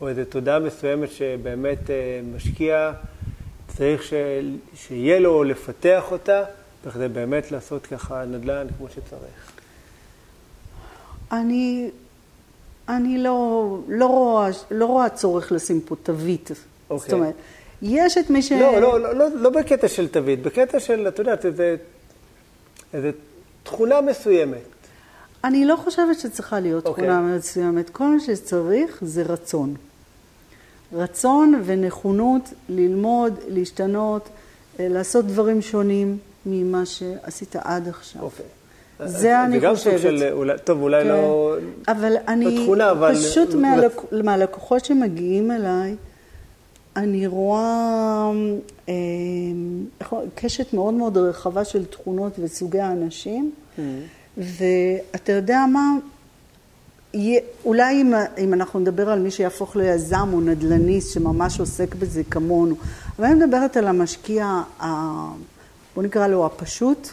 או איזו תודעה מסוימת שבאמת אה, משקיע צריך ש, שיהיה לו לפתח אותה, בכדי באמת לעשות ככה נדל"ן כמו שצריך? אני, אני לא, לא, רואה, לא רואה צורך לשים פה תווית. אוקיי. זאת אומרת, יש את מי ש... לא, לא, לא, לא, לא בקטע של תווית, בקטע של, את יודעת, איזה, איזה תכונה מסוימת. אני לא חושבת שצריכה להיות אוקיי. תכונה מסוימת. כל מה שצריך זה רצון. רצון ונכונות ללמוד, להשתנות, אה, לעשות דברים שונים ממה שעשית עד עכשיו. אוקיי. זה אני וגם חושבת. סוג של, אולי, טוב, אולי כן. לא... אבל אני, תכונה, אבל- פשוט מהלק, מהלקוחות שמגיעים אליי, אני רואה אה, קשת מאוד מאוד רחבה של תכונות וסוגי האנשים, ואתה יודע מה, יהיה- אולי אם, אם אנחנו נדבר על מי שיהפוך ליזם או נדל"ניסט שממש עוסק בזה כמונו, אבל אני מדברת על המשקיע, ה, בוא נקרא לו הפשוט,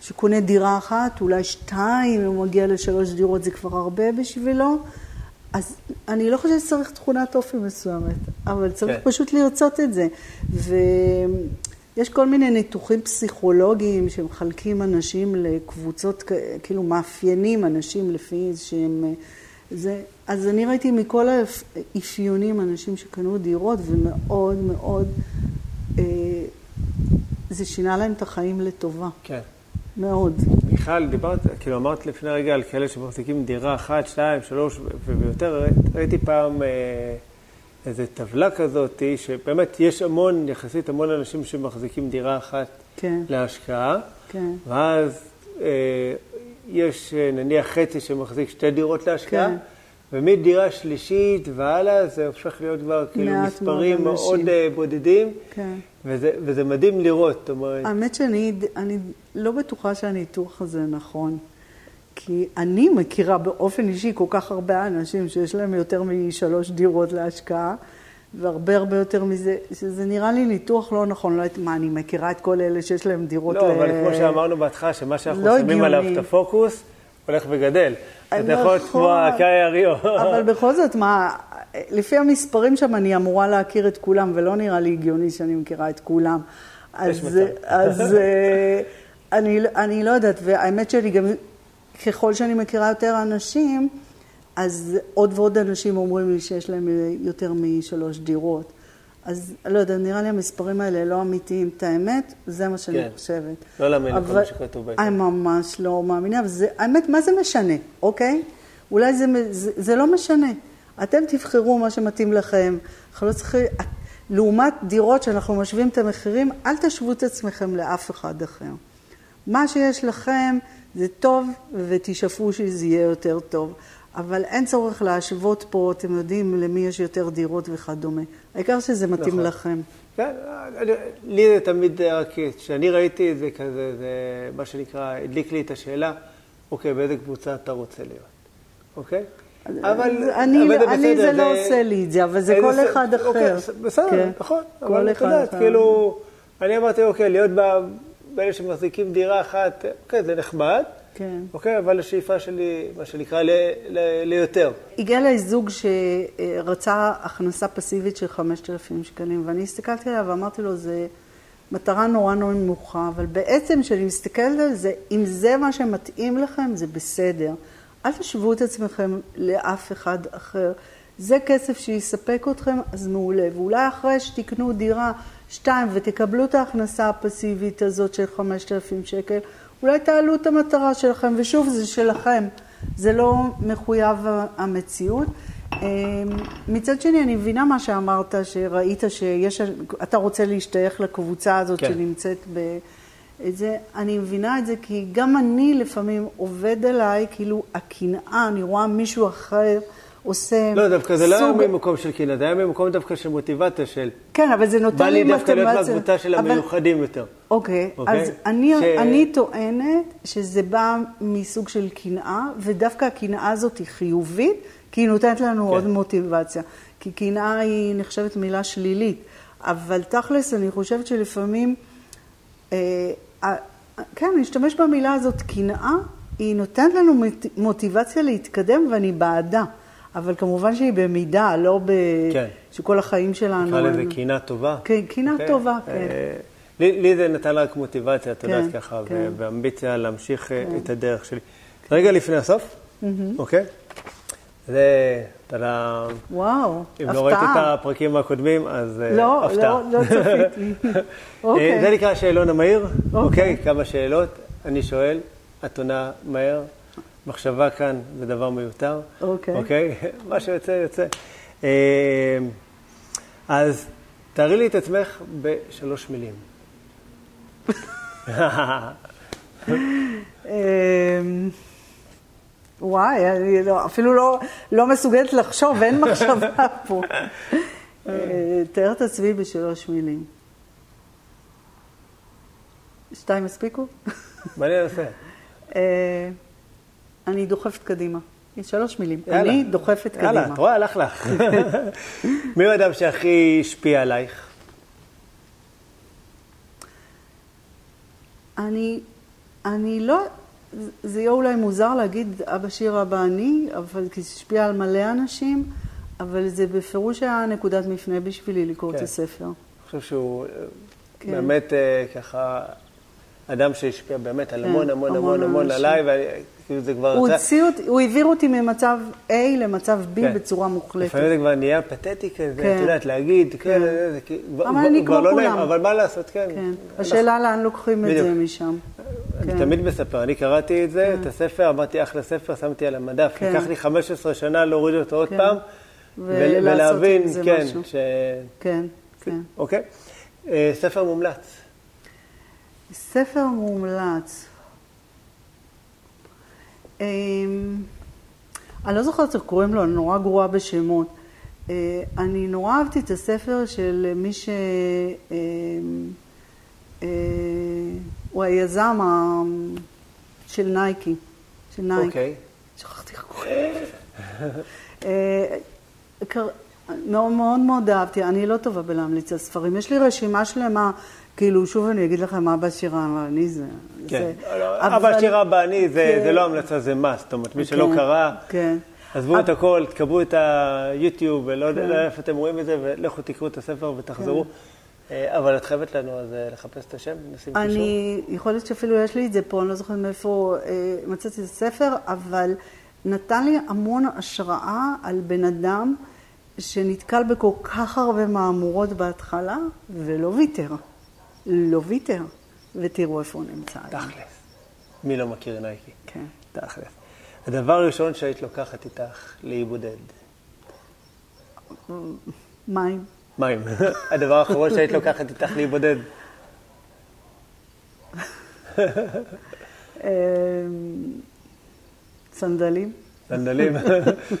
שקונה דירה אחת, אולי שתיים, אם הוא מגיע לשלוש דירות זה כבר הרבה בשבילו. אז אני לא חושבת שצריך תכונת אופי מסוימת, אבל צריך כן. פשוט לרצות את זה. ויש כל מיני ניתוחים פסיכולוגיים שמחלקים אנשים לקבוצות, כאילו מאפיינים אנשים לפי שהם... זה, אז אני ראיתי מכל האפיונים אנשים שקנו דירות ומאוד מאוד, אה, זה שינה להם את החיים לטובה, כן. מאוד. מיכל, דיברת, כאילו אמרת לפני רגע על כאלה שמחזיקים דירה אחת, שתיים, שלוש ויותר. ראיתי פעם אה, איזו טבלה כזאת, שבאמת יש המון, יחסית המון אנשים שמחזיקים דירה אחת כן, להשקעה, כן, ואז אה, יש אה, נניח חצי שמחזיק שתי דירות להשקעה, כן. ומדירה שלישית והלאה זה הופך להיות כבר כאילו מספרים מאוד מאוד אנשים. אה, בודדים, כן. וזה, וזה מדהים לראות, זאת אומרת, האמת שאני אני לא בטוחה שהניתוח הזה נכון. כי אני מכירה באופן אישי כל כך הרבה אנשים שיש להם יותר משלוש דירות להשקעה, והרבה הרבה יותר מזה, שזה נראה לי ניתוח לא נכון. לא יודעת מה, אני מכירה את כל אלה שיש להם דירות לא, אבל כמו שאמרנו בהתחלה, שמה שאנחנו לא שמים עליו. את הפוקוס, הולך וגדל. אז זה יכול להיות כמו נכון. הקאי הריו. אבל בכל זאת, מה, לפי המספרים שם אני אמורה להכיר את כולם, ולא נראה לי הגיוני שאני מכירה את כולם. אז. אז אה, אני, אני לא יודעת, והאמת שלי גם, ככל שאני מכירה יותר אנשים, אז עוד ועוד אנשים אומרים לי שיש להם יותר משלוש דירות. אז לא יודע, נראה לי המספרים האלה לא אמיתיים. את האמת, זה מה שאני כן. חושבת. לא להאמין לכל אבל מה שכתוב בעיתון. אני ממש לא מאמינה, וזה, האמת, מה זה משנה, אוקיי? אולי זה, זה, זה לא משנה. אתם תבחרו מה שמתאים לכם. אנחנו לא צריכים... לעומת דירות שאנחנו משווים את המחירים, אל תשוו את עצמכם לאף אחד אחר. מה שיש לכם זה טוב, ותשאפו שזה יהיה יותר טוב. אבל אין צורך להשוות פה, אתם יודעים, למי יש יותר דירות וכדומה. העיקר שזה מתאים נכון. לכם. כן, אני- לי זה תמיד רק, כשאני ראיתי את זה כזה, זה מה שנקרא, הדליק לי את השאלה, אוקיי, באיזה קבוצה אתה רוצה להיות, אוקיי? אבל אני, אבל זה אני בסדר, זה לא עושה לי את זה, אבל זה כל אחד אוקיי, אחר. ס- בסדר, כן. נכון, כל אבל את אחד יודעת. כאילו, אני אמרתי, אוקיי, להיות ב- באלה שמחזיקים דירה אחת, אוקיי, זה נחמד, כן. אוקיי, אבל השאיפה שלי, מה שנקרא, ל- ל- ליותר. הגיע אליי זוג שרצה הכנסה פסיבית של 5,000 שקלים, ואני הסתכלתי עליו ואמרתי לו, זה מטרה נורא נורא נמוכה, אבל בעצם כשאני מסתכלת על זה, אם זה מה שמתאים לכם, זה בסדר. אל תשוו את עצמכם לאף אחד אחר. זה כסף שיספק אתכם, אז מעולה. ואולי אחרי שתקנו דירה, שתיים, ותקבלו את ההכנסה הפסיבית הזאת של 5,000 שקל, אולי תעלו את המטרה שלכם, ושוב, זה שלכם. זה לא מחויב המציאות. אמ, מצד שני, אני מבינה מה שאמרת, שראית שיש, אתה רוצה להשתייך לקבוצה הזאת כן. שנמצאת ב... את זה, אני מבינה את זה כי גם אני לפעמים עובד עליי, כאילו הקנאה, אני רואה מישהו אחר עושה לא, דווקא זה לא היה סוג... ממקום של קנאה, זה היה ממקום דווקא של מוטיבציה של... כן, אבל זה בא נותן לי לי דווקא להיות מוטיבציה. מהקבוצה של אבל- המיוחדים יותר. אוקיי, אוקיי? אז אני, ש- אני טוענת שזה בא מסוג של קנאה, ודווקא הקנאה הזאת היא חיובית, כי היא נותנת לנו כן. עוד מוטיבציה. כי קנאה היא נחשבת מילה שלילית, אבל תכלס, אני חושבת שלפעמים, אה, אה, כן, להשתמש במילה הזאת, קנאה, היא נותנת לנו מוט- מוטיבציה להתקדם, ואני בעדה. אבל כמובן שהיא במידה, לא ב... כן. שכל החיים שלנו... נקרא לזה קנאה טובה. כן, אוקיי? טובה, כן. אה, לי לי זה נתן רק מוטיבציה, את יודעת כן, ככה, כן. ואמביציה להמשיך אה, את הדרך שלי. רגע לפני הסוף, אוקיי? זה, יודע, וואו, אם לא ראית את הפתעה. הפרקים הקודמים, אז אה, לא, הפתעה. לא, לא צפיתי. [laughs] אוקיי. זה נקרא השאלון המהיר, אוקיי. אוקיי? כמה שאלות, אני שואל, את עונה מהר. מחשבה כאן זה דבר מיותר. אוקיי. אוקיי? [laughs] מה שיוצא, יוצא. אה, אז תארי לי את עצמך בשלוש מילים. [laughs] אמ, וואי, אני לא, אפילו לא, לא מסוגלת לחשוב, אין מחשבה [laughs] פה. אה, תאר את עצמי בשלוש מילים. שתיים הספיקו? מה אני אעשה? אני דוחפת קדימה. שלוש מילים. יאללה. אני דוחפת קדימה. יאללה, את רואה, הלך לך. [laughs] מי הוא האדם שהכי השפיע עלייך? אני, אני לא, זה יהיה אולי מוזר להגיד אבא שיר אבא אני, אבל כי זה השפיע על מלא אנשים, אבל זה בפירוש היה נקודת מפנה בשבילי לקרוא את כן. הספר. אני חושב שהוא אה, כן. באמת אה, ככה אדם שהשפיע באמת על כן, המון המון המון המון. עליי, וכאילו זה כבר... הוא הוציא אותי, הוא העביר אותי ממצב A למצב B כן. בצורה מוחלטת. לפעמים זה כבר נהיה פתטי כזה, כן. את יודעת, להגיד, כן, כן. זה- כאילו- אבל אני כמו לא כולם. אבל מה לעשות, כן. כן. השאלה לאן לוקחים את. זה משם. אני כן. תמיד מספר, אני קראתי את זה, את הספר, אמרתי אחלה ספר, שמתי על המדף, כן. לקח לי 15 שנה להוריד אותו עוד כן. פעם, ולהבין, כן. ש... כן, כן. אוקיי. אה, ספר מומלץ. ספר מומלץ. אמ, אני לא זוכרת איך קוראים לו, אני נורא גרועה בשמות. אה, אני נורא אהבתי את הספר של מי ש... אמ, אה, הוא היזם ה- של נייקי, של נייק. אוקיי. שכחתי איך קוראים. אה, מאוד מאוד אהבתי, אני לא טובה בלהמליץ על ספרים. יש לי רשימה שלמה, כאילו, שוב אני אגיד לכם, אבא עשיר, אבא עני זה... כן. זה- אבא אבל- עשיר אבא עני זה כן. זה לא המלצה, זה must. זאת אומרת, מי שלא כן, קרא, כן. עזבו את אבל- הכל, תקבלו את היוטיוב, ולא יודע כן. יודע איפה אתם רואים את זה, ולכו תקראו את הספר ותחזרו. אה, אבל את חייבת לנו אז אה, לחפש את השם, נשים קישור. אני, יכול להיות שאפילו יש לי את זה פה, אני לא זוכרת מאיפה אה, מצאתי את הספר, אבל נתן לי המון השראה על בן אדם שנתקל בכל כך הרבה מהמורות בהתחלה, ולא ויתר. לא ויתר. ותראו איפה הוא נמצא. תכלס. מי לא מכיר נייקי? כן. תכלס. הדבר הראשון שהיית לוקחת איתך לאיבודד. מים. מים. [laughs] הדבר האחרון שהיית לוקחת איתך לאיבודד. אה, סנדלים. סנדלים.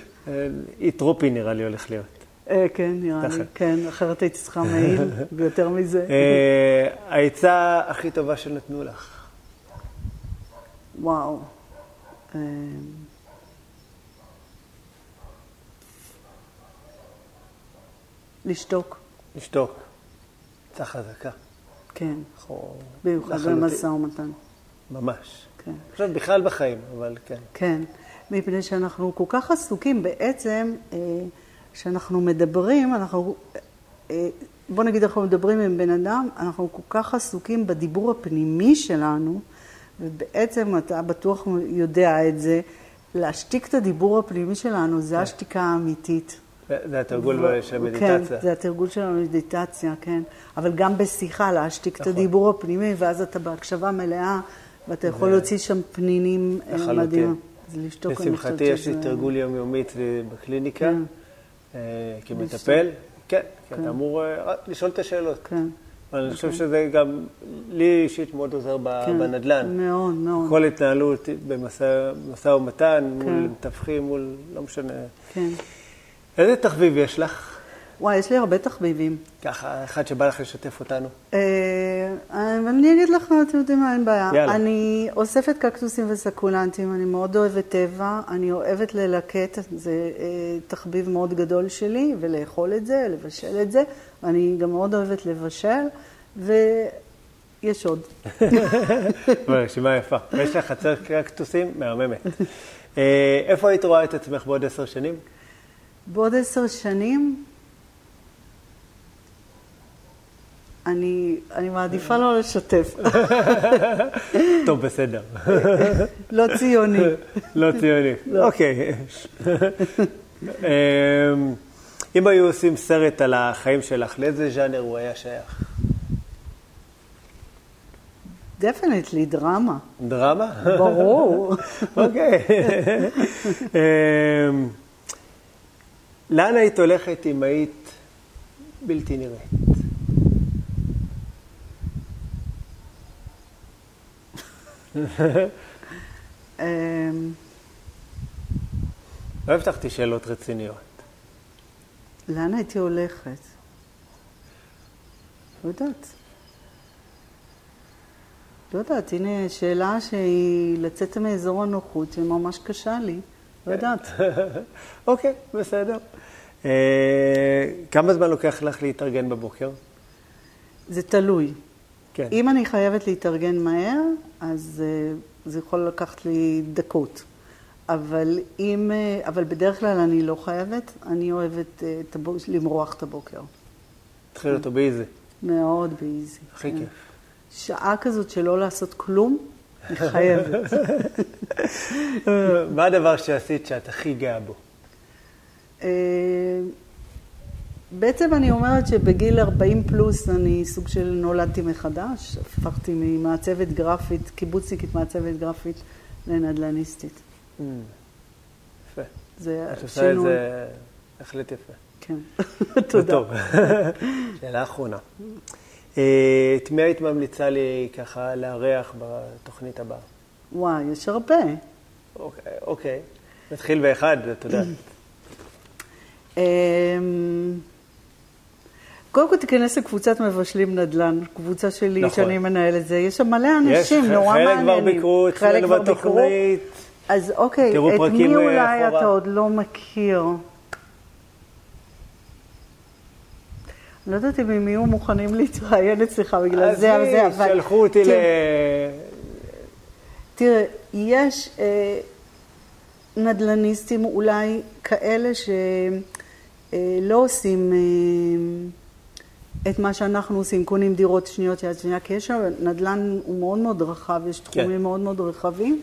[laughs] איטרופי נראה לי הולך להיות. אה, כן, נראה לי. כן, אחרת הייתי צריכה מעיל, [laughs] ויותר מזה. אה, העצה הכי טובה שנתנו לך. וואו. אה, לשתוק, לשתוק. עצה חזקה. כן. במיוחד. במשא ומתן. ממש. כן. אני חושב בכלל בחיים, אבל כן. כן, מפני שאנחנו כל כך עסוקים בעצם, אה, כשאנחנו מדברים, אנחנו, אה, בוא נגיד אנחנו מדברים עם בן אדם, אנחנו כל כך עסוקים בדיבור הפנימי שלנו, ובעצם אתה בטוח יודע את זה, להשתיק את הדיבור הפנימי שלנו, זה השתיקה האמיתית. זה- זה התרגול ו- של המדיטציה. כן, זה התרגול של המדיטציה, כן. אבל גם בשיחה, להשתיק את נכון. הדיבור הפנימי, ואז אתה בהקשבה מלאה, ואתה יכול להוציא שם פנינים אה, לחלוטין. מדהימים. אז לשתוק, אני חושבת לשמחתי יש לי שזה- תרגול יומיומי אצלי בקליניקה, כן. אה. כמטפל. כן, כי כן. אתה אמור אה, לשאול את השאלות. כן, אבל אני חושב שזה גם, לי אישית מאוד עוזר כן. בנדל"ן. מאוד, מאוד. כל התנהלות במשא משא ומתן, כן. מול מתווכים, מול, לא משנה. כן. איזה תחביב יש לך? וואי, יש לי הרבה תחביבים. ככה, אחד שבא לך לשתף אותנו. אה, אני אגיד לך, אתם יודעים מה, אין בעיה. יאללה. אני אוספת קקטוסים וסקולנטים, אני מאוד אוהבת טבע, אני אוהבת ללקט, זה אה, תחביב מאוד גדול שלי, ולאכול את זה, לבשל את זה. אני גם מאוד אוהבת לבשל, ויש עוד. [laughs] רשימה יפה. ויש לך חצר קקטוסים מהממת. אה, איפה היית רואה את עצמך בעוד עשר שנים? בעוד עשר שנים, אני, אני מעדיפה לא לשתף. [laughs] טוב, בסדר. [laughs] לא ציוני. [laughs] לא ציוני. לא. אוקיי. אמ, אם היו עושים סרט על החיים שלך, לאיזה ז'אנר הוא היה שייך? דפנטלי, דרמה. דרמה? ברור. אוקיי. אמ, לאן היית הולכת אם היית בלתי נראית? לא הבטחתי שאלות רציניות. לאן הייתי הולכת? לא יודעת. לא יודעת, הנה שאלה שהיא לצאת מאזור הנוחות, שממש קשה לי. לא יודעת. [laughs] אוקיי, בסדר. אה, כמה זמן לוקח לך להתארגן בבוקר? זה תלוי. כן. אם אני חייבת להתארגן מהר, אז אה, זה יכול לקחת לי דקות. אבל אם, אה, אבל בדרך כלל אני לא חייבת, אני אוהבת אה, את הבוק- למרוח את הבוקר. תתחיל אותו באיזי. מאוד באיזי. הכי כן. כיף. שעה כזאת שלא לעשות כלום, אני חייבת. [laughs] מה הדבר שעשית שאת הכי גאה בו? בעצם אני אומרת שבגיל 40 פלוס אני סוג של נולדתי מחדש, הפכתי ממעצבת גרפית, קיבוצניקית מעצבת גרפית, לנדל"ניסטית. יפה. זה את עושה את. זה בהחלט יפה. כן, [laughs] [laughs] תודה. טוב. [laughs] שאלה אחרונה. אה, את מי היית ממליצה לי ככה לארח בתוכנית הבאה? וואי, יש הרבה. אוקיי, אוקיי. נתחיל באחד, את יודעת. [clears throat] קודם כל תיכנס לקבוצת מבשלים נדל"ן, קבוצה שלי נכון. שאני מנהלת זה, יש שם מלא יש, אנשים ח- נורא חלק מעניינים. כבר ביקרו חלק אצלנו כבר ביקרו. בתוכנית. אז אוקיי, את מי אה, אולי אחורה. אתה עוד לא מכיר? לא יודעת אם הם יהיו מוכנים להתראיין אצלך בגלל זה, אבל זה, עזבי, אבל... שלחו אותי ל... תראה, יש אה, נדל"ניסטים אולי כאלה שלא עושים אה, את מה שאנחנו עושים, קונים דירות שניות יד שנייה, כי יש נדל"ן הוא מאוד מאוד רחב, יש תחומים כן. מאוד מאוד רחבים,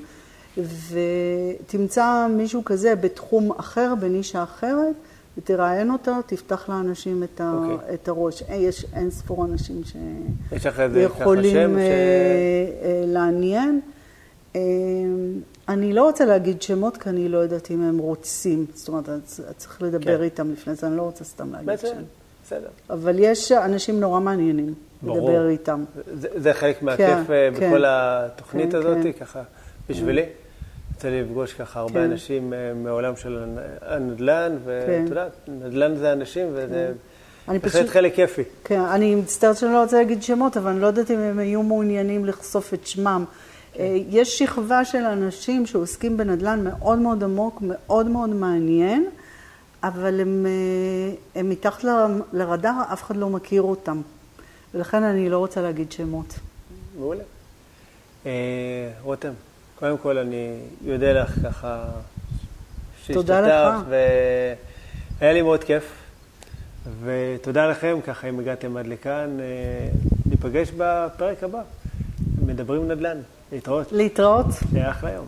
ותמצא מישהו כזה בתחום אחר, בנישה אחרת, ותראיין אותו, תפתח לאנשים את, ה, אוקיי. את הראש. אה, יש אין ספור אנשים ש... יש לך איזה ככה יכולים שם אה, ש... אה, לעניין. אני לא רוצה להגיד שמות, כי אני לא יודעת אם הם רוצים. זאת אומרת, צריך לדבר כן. איתם לפני זה, אני לא רוצה סתם להגיד שם. בסדר. אבל יש אנשים נורא מעניינים ברור. לדבר איתם. זה, זה חלק מהכיף כן, אה, כן. בכל התוכנית כן, הזאת, כן. ככה, בשבילי. יצא לי לפגוש ככה הרבה כן. אנשים אה, מעולם של הנ- הנדל"ן, ואת כן. נדל"ן זה אנשים, וזה אני בהחלט פשוט- חלק כיפי. כן, אני מצטערת שאני לא רוצה להגיד שמות, אבל אני לא יודעת אם הם היו מעוניינים לחשוף את שמם. אה, יש שכבה של אנשים שעוסקים בנדל"ן מאוד מאוד עמוק, מאוד מאוד מעניין, אבל הם, אה, הם מתחת ל- לרדאר, אף אחד לא מכיר אותם. ולכן אני לא רוצה להגיד שמות. מעולה. אה, רותם, קודם כל אני יודע לך ככה תודה לך. והיה לי מאוד כיף. ותודה לכם, ככה אם הגעתם עד לכאן, אה, ניפגש בפרק הבא. מדברים נדל"ן. להתראות. להתראות. אחלה יום.